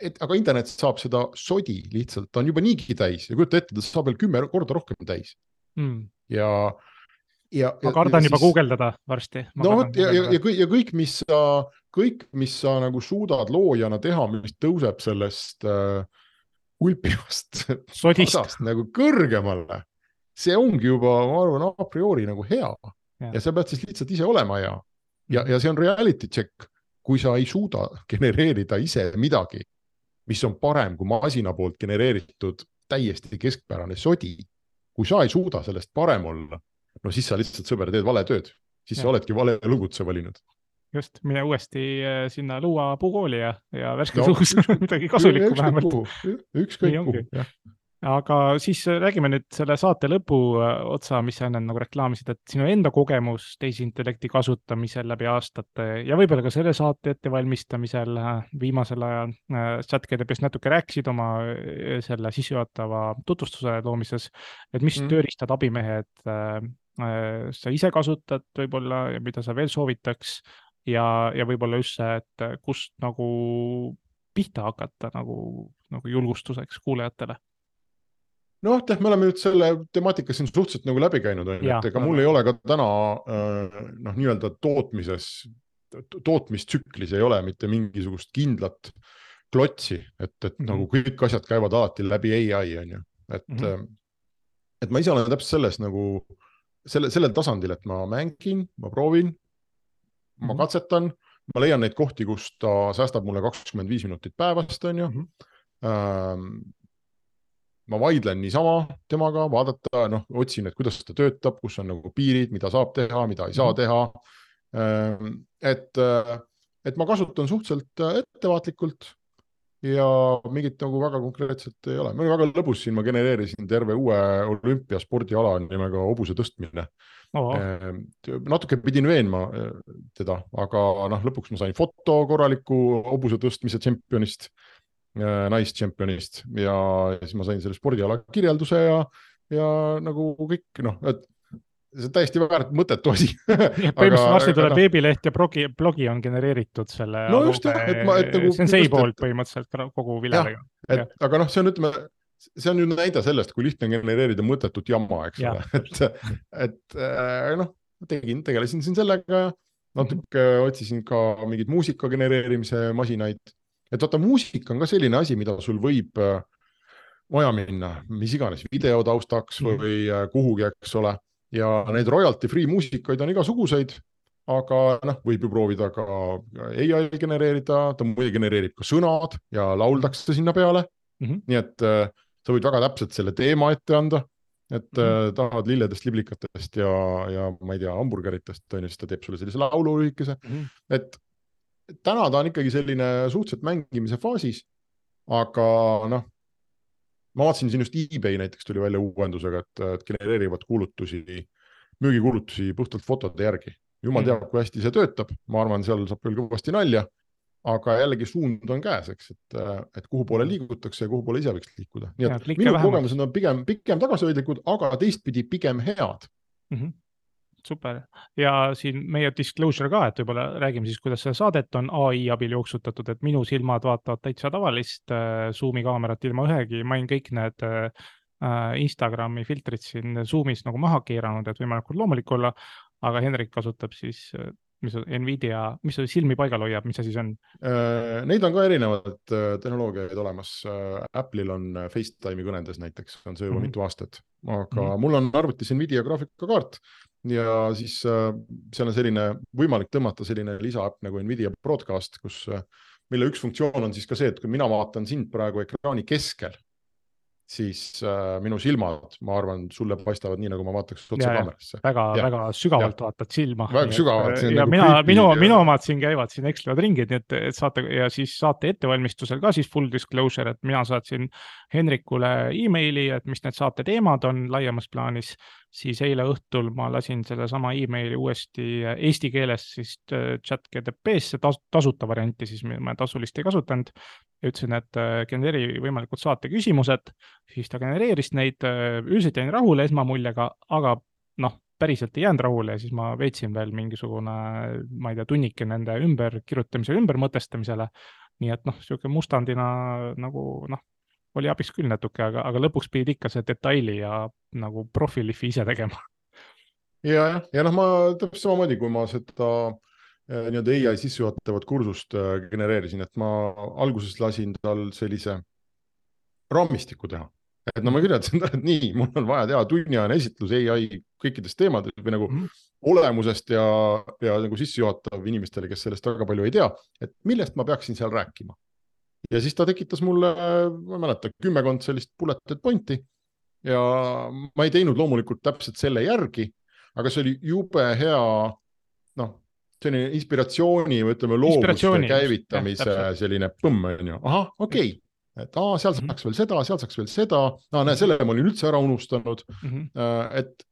et aga internet saab seda sodi lihtsalt, ta on juba niigi täis. Ja kujuta ette, ta saab veel kümme korda rohkem täis. Mm.. ja ja. ma kardan ja juba siis... guugeldada varsti. no vot ja, ja, ja kõik, ja kõik, mis sa, kõik, mis sa nagu suudad loojana teha, mis tõuseb sellest äh, ulpivast tasast nagu kõrgemale, see ongi juba, ma arvan, a priori nagu hea. Ja. ja sa pead siis lihtsalt ise olema hea ja, ja see on reality check, kui sa ei suuda genereerida ise midagi, mis on parem kui masina poolt genereeritud täiesti keskpärane sodi. kui sa ei suuda sellest parem olla no siis sa lihtsalt, sõber, teed vale tööd, siis ja. sa oledki vale elukutse valinud. just, mine uuesti äh, sinna Luua puukooli ja, ja värskes no, õhus midagi kasulikku vähemalt. ükskõik kuhu, jah aga siis räägime nüüd selle saate lõpu äh, otsa, mis sa enne nagu reklaamisid, et sinu enda kogemus tehisintellekti kasutamisel läbi aastate ja võib-olla ka selle saate ettevalmistamisel äh, viimasel ajal. chatGPT-st natuke rääkisid oma selle sissejuhatava tutvustuse loomises, et mis mm. tööriistad, abimehed Äh, sa ise kasutad võib-olla ja mida sa veel soovitaks ja, ja võib-olla just see, et äh, kust nagu pihta hakata nagu, nagu julgustuseks kuulajatele noh, tead, me oleme nüüd selle temaatika siin suhteliselt nagu läbi käinud, on ju, et ega mul ei ole ka täna äh, noh, nii-öelda tootmises, tootmistsüklis ei ole mitte mingisugust kindlat klotsi, et, et mm -hmm. nagu kõik asjad käivad alati läbi ai, on ju, et mm, -hmm. et ma ise olen täpselt selles nagu selle, sellel tasandil, et ma mängin, ma proovin, ma mhm. katsetan, ma leian neid kohti, kus ta säästab mulle kakskümmend viis minutit päevast, on ju mm. -hmm. Ma vaidlen niisama temaga, vaadata, noh, otsin, et kuidas ta töötab, kus on nagu piirid, mida saab teha, mida ei saa -hmm. teha. et, et ma kasutan suhteliselt ettevaatlikult ja mingit nagu väga konkreetset ei ole. mul oli väga lõbus siin, ma genereerisin terve uue olümpiaspordiala nimega hobuse tõstmine oh.. natuke pidin veenma eh, teda, aga noh, lõpuks ma sain foto korraliku hobuse tõstmise tšempionist, eh, naistšempionist ja siis ma sain selle spordiala kirjelduse ja, ja nagu kõik noh, et see on täiesti väärt mõttetu asi põhimõtteliselt varsti tuleb veebileht ja blogi, blogi on genereeritud selle no just jah, et ma, et nagu. sensei poolt põhimõtteliselt kogu viledega. et aga noh, see on, ütleme, see on ju näide sellest, kui lihtne on genereerida mõttetut jama, eks ole, et, et äh, noh, tegin, tegelesin siin sellega ja natuke mm -hmm. otsisin ka mingeid muusika genereerimise masinaid. Et vaata, muusika on ka selline asi, mida sul võib äh, vaja minna, mis iganes video taustaks või, -hmm. või äh, kuhugi, eks ole ja neid royalty free muusikaid on igasuguseid, aga noh, võib ju proovida ka ai genereerida, ta muidugi genereerib ka sõnad ja lauldakse sinna peale mm. -hmm. nii et äh, sa võid väga täpselt selle teema ette anda, et mm -hmm. äh, tahad lilledest, liblikatest ja, ja ma ei tea, hamburgeritest on ju, siis ta teeb sulle sellise laulu lühikese mm, -hmm. et täna ta on ikkagi selline suhteliselt mängimise faasis, aga noh, ma vaatasin siin just eBay näiteks tuli välja uuendusega, et, genereerivad kuulutusi, müügikuulutusi puhtalt fotode järgi. jumal mm. teab, kui hästi see töötab, ma arvan, seal saab küll kõvasti nalja. aga jällegi suund on käes, eks, et, et kuhu poole liigutakse ja kuhu poole ise võiks liikuda, nii et ja, minu kogemused on pigem, pigem tagasihoidlikud, aga teistpidi pigem head mm. -hmm super ja siin meie disclosure ka, et võib-olla räägime siis, kuidas seda saadet on ai abil jooksutatud, et minu silmad vaatavad täitsa tavalist äh, Zoomi kaamerat ilma ühegi, ma olin kõik need äh, äh Instagrami filtrid siin Zoomis nagu maha keeranud, et võimalikult loomulik olla. aga Hendrik kasutab siis äh, mis on Nvidia, mis silmi paigal hoiab, mis see siis on? Äh, neid on ka erinevaid tehnoloogiaid olemas. Apple'il on Facetime'i kõnedes näiteks, on see juba mm -hmm. mitu aastat, aga mm -hmm. mul on arvutis Nvidia graafikakaart ja siis äh, seal on selline võimalik tõmmata selline lisaäpp nagu Nvidia Broadcast, kus, äh, mille üks funktsioon on siis ka see, et kui mina vaatan sind praegu ekraani keskel, siis äh, minu silmad, ma arvan, sulle paistavad nii, nagu ma vaataks otse kaamerasse. väga, väga sügavalt ja. vaatad silma. väga sügavalt. ja nagu mina, minu, minu omad siin käivad, siin ekslevad ringi, nii et, et saate ja siis saate ettevalmistusel ka siis full disclosure, et mina saatsin Henrikule emaili, et mis need saate teemad on laiemas plaanis siis eile õhtul ma lasin sellesama emaili uuesti eesti keeles siis äh, chat GTP-sse tas, tasuta varianti, siis ma tasulist ei kasutanud. Ja ütlesin, et äh, genereeri võimalikud saate küsimused, siis ta genereeris neid, äh, üldiselt jäin rahule esmamuljega, aga noh, päriselt ei jäänud rahule ja siis ma veetsin veel mingisugune, ma ei tea, tunnike nende ümberkirjutamisele, ümbermõtestamisele. nii et noh, niisugune mustandina nagu noh, oli abiks küll natuke, aga, aga lõpuks pidid ikka see detaili ja nagu profilihvi ise tegema. ja, ja noh, ma täpselt samamoodi, kui ma seda äh, nii-öelda ai sissejuhatavat kursust äh, genereerisin, et ma alguses lasin tal sellise raamistiku teha. et no ma kirjeldasin talle, et nii, mul on vaja teha tunniajane esitlus ai kõikidest teemadest või nagu mm -hmm. olemusest ja, ja nagu sissejuhatav inimestele, kes sellest väga palju ei tea, et millest ma peaksin seal rääkima ja siis ta tekitas mulle, ma ei mäleta, kümmekond sellist bulleted pointi ja ma ei teinud loomulikult täpselt selle järgi, aga see oli jube hea, selline inspiratsiooni või ütleme, loovuste käivitamise jah, selline põmm on ju, ahah, okei okay et aa, seal mhm. saaks mm -hmm. veel seda, seal saaks veel seda, aa näe, selle ma olin üldse ära unustanud mm. -hmm. et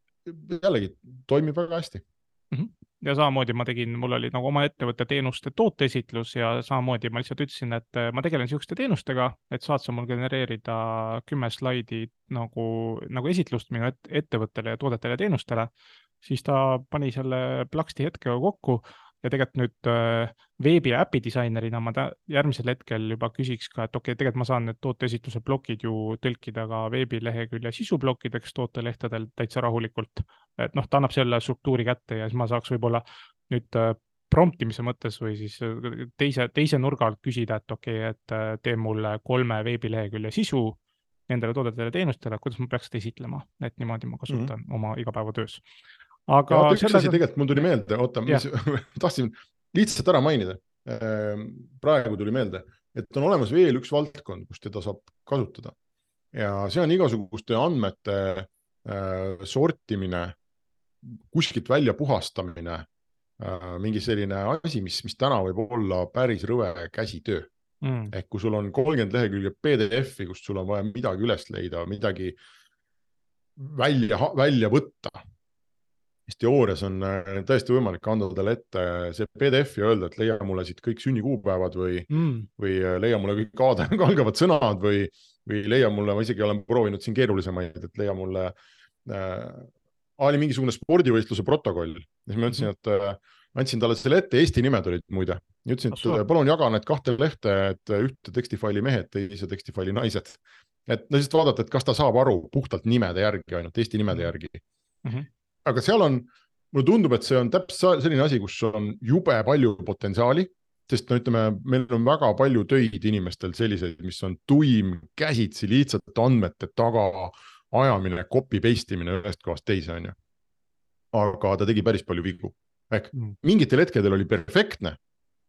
jällegi toimib väga hästi mm. -hmm ja samamoodi ma tegin, mul oli nagu oma ettevõtte teenuste tooteesitlus ja samamoodi ma lihtsalt ütlesin, et äh, ma tegelen niisuguste teenustega, et saad sa mul genereerida kümme slaidi nagu, nagu esitlust minu et, ettevõttele ja toodetele ja teenustele. Siis ta pani selle plaksti hetkega kokku ja tegelikult nüüd äh, veebi ja äpi disainerina ma järgmisel hetkel juba küsiks ka, et okei okay,, tegelikult ma saan need tooteesitluse plokid ju tõlkida ka veebilehekülje sisuplokkideks tootelehtedel täitsa rahulikult. et noh, ta annab selle struktuuri kätte ja siis ma saaks võib-olla nüüd äh, prompt imise mõttes või siis äh, teise, teise nurga alt küsida, et okei okay,, et tee mulle kolme veebilehekülje sisu nendele toodetele, teenustele, kuidas ma peaks seda esitlema, et niimoodi ma kasutan mm -hmm. oma igapäevatöös aga. üks sellega... asi tegelikult mul tuli meelde, oota, mis tahtsin lihtsalt ära mainida. Ehm, praegu tuli meelde, et on olemas veel üks valdkond, kus teda saab kasutada ja see on igasuguste andmete äh, sortimine, kuskilt välja puhastamine äh, mingi selline asi, mis, mis täna võib olla päris rõve käsitöö mm.. ehk kui sul on kolmkümmend lehekülge PDF-i, kust sul on vaja midagi üles leida, midagi välja, välja võtta siis teoorias on äh, täiesti võimalik anda talle ette see PDF ja öelda, et leia mulle siit kõik sünnikuupäevad või mm., või äh, leia mulle kõik algavad sõnad või, või leia mulle, ma isegi olen proovinud siin keerulisemaid, et leia mulle äh,, oli mingisugune spordivõistluse protokoll. siis ma ütlesin, et äh, andsin talle selle ette, Eesti nimed olid muide. ütlesin, et palun jaga need kahte lehte, et ühte tekstifaili mehed, teise tekstifaili naised. et no lihtsalt vaadata, et kas ta saab aru puhtalt nimede järgi ainult, Eesti nimede järgi mm. -hmm aga seal on, mulle tundub, et see on täpselt selline asi, kus on jube palju potentsiaali, sest no ütleme, meil on väga palju töid inimestel selliseid, mis on tuim, käsitsi lihtsalt andmete taga ajamine, copy paste imine ühest kohast teise, onju. aga ta tegi päris palju vigu, ehk mm. mingitel hetkedel oli perfektne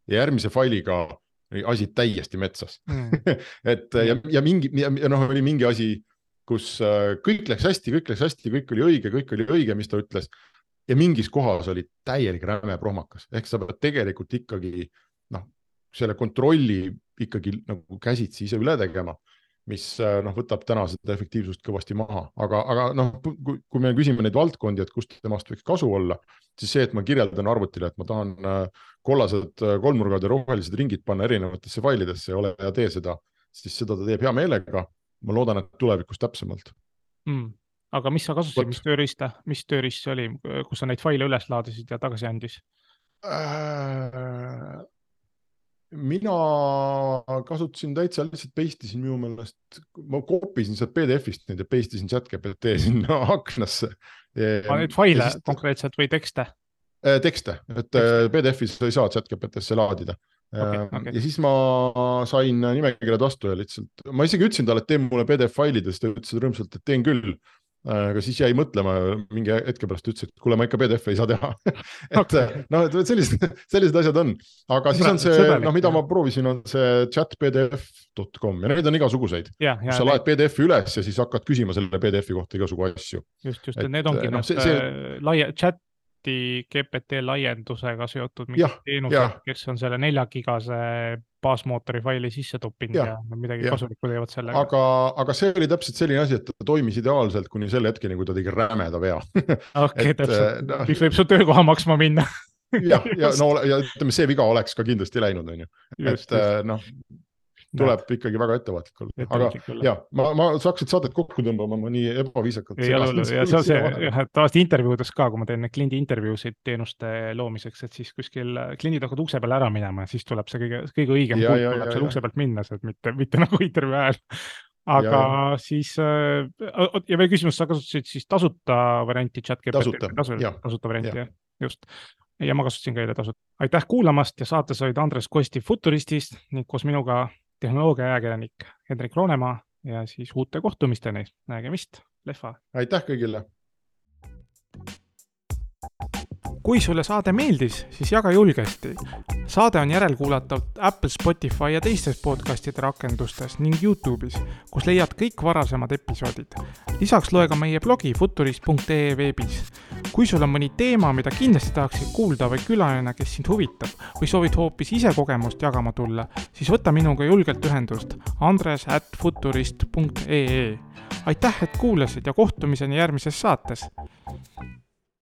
ja järgmise failiga oli asi täiesti metsas mm. et ja, ja mingi ja, ja noh, oli mingi asi kus äh, kõik läks hästi, kõik läks hästi, kõik oli õige, kõik oli õige, mis ta ütles. ja mingis kohas oli täielik räme prohmakas, ehk sa pead tegelikult ikkagi noh, selle kontrolli ikkagi nagu käsitsi ise üle tegema, mis äh, noh, võtab täna seda efektiivsust kõvasti maha, aga, aga noh, kui me küsime neid valdkondi, et kust temast võiks kasu olla, siis see, et ma kirjeldan arvutile, et ma tahan äh, kollased kolmnurgad ja rohelised ringid panna erinevatesse failidesse, ole hea, tee seda, siis seda ta teeb hea meelega ma loodan, et tulevikus täpsemalt mm.. aga mis sa kasutasid, mis tööriista, mis tööriist see oli, kus sa neid faile üles laadisid ja tagasi andis äh,? mina kasutasin täitsa lihtsalt paste isin minu meelest, ma copy sin sealt PDF-ist neid ja paste isin chat GPT sinna aknasse. Neid faile siis... konkreetselt või tekste? Äh, tekste, et. Äh, PDF-is ei saa chat GPT-sse laadida Okay, ähm, okay. ja siis ma sain nimekirjad vastu ja lihtsalt, ma isegi ütlesin talle, et tee mulle PDF failides, ta ütles rõõmsalt, et teen küll. Äh, aga siis jäi mõtlema mingi hetke pärast ütles, et kuule, ma ikka PDF-i ei saa teha et okay. noh, et sellised, sellised asjad on, aga siis on see, noh, mida ma proovisin, on see chatpdf.com ja neid on igasuguseid. sa laed PDF-i üles ja siis hakkad küsima selle PDF-i kohta igasugu asju. just, just, et need ongi noh, see, see... laia chat lahti GPT laiendusega seotud mingid teenused, kes on selle nelja gigase baasmootori faili sisse toppinud ja, ja midagi ja. kasulikku teevad sellega. aga, aga see oli täpselt selline asi, et ta toimis ideaalselt kuni selle hetkeni, kui ta tegi rämeda vea. okei, täpselt no., mis võib su töökoha maksma minna jah, ja no ja ütleme, see viga oleks ka kindlasti läinud, on ju. et noh, tuleb Näed. ikkagi väga ettevaatlik olla, aga ja ma, ma, sa hakkasid saadet kokku tõmbama, ma nii ebaviisakalt. ja, ja see on see jah, et tavaliselt intervjuudes ka, kui ma teen kliendi intervjuusid teenuste loomiseks, et siis kuskil kliendid hakkavad ukse peale ära minema ja siis tuleb see kõige, kõige õigem punkt tuleb seal ukse pealt minna, mitte, mitte nagu intervjuu ajal aga ja. siis äh, ja veel küsimus, sa kasutasid siis tasuta varianti chat tasuta, tasuta varianti jah, just. ja ma kasutasin ka eile tasuta. aitäh kuulamast ja saates olid Andres Kosti Futuristist ning koos minuga tehnoloogia ajakirjanik Hendrik Roonemaa ja siis uute kohtumisteni, nägemist, lehva. aitäh kõigile. Kui sulle saade meeldis, siis jaga julgesti. saade on järelkuulatav Apple, Spotify ja teistes podcastide rakendustes ning Youtube'is, kus leiad kõik varasemad episoodid. lisaks loe ka meie blogi futurist.ee veebis kui sul on mõni teema, mida kindlasti tahaksid kuulda või külaline, kes sind huvitab või soovid hoopis ise kogemust jagama tulla, siis võta minuga julgelt ühendust andres at futurist.ee. aitäh, et kuulasid ja kohtumiseni järgmises saates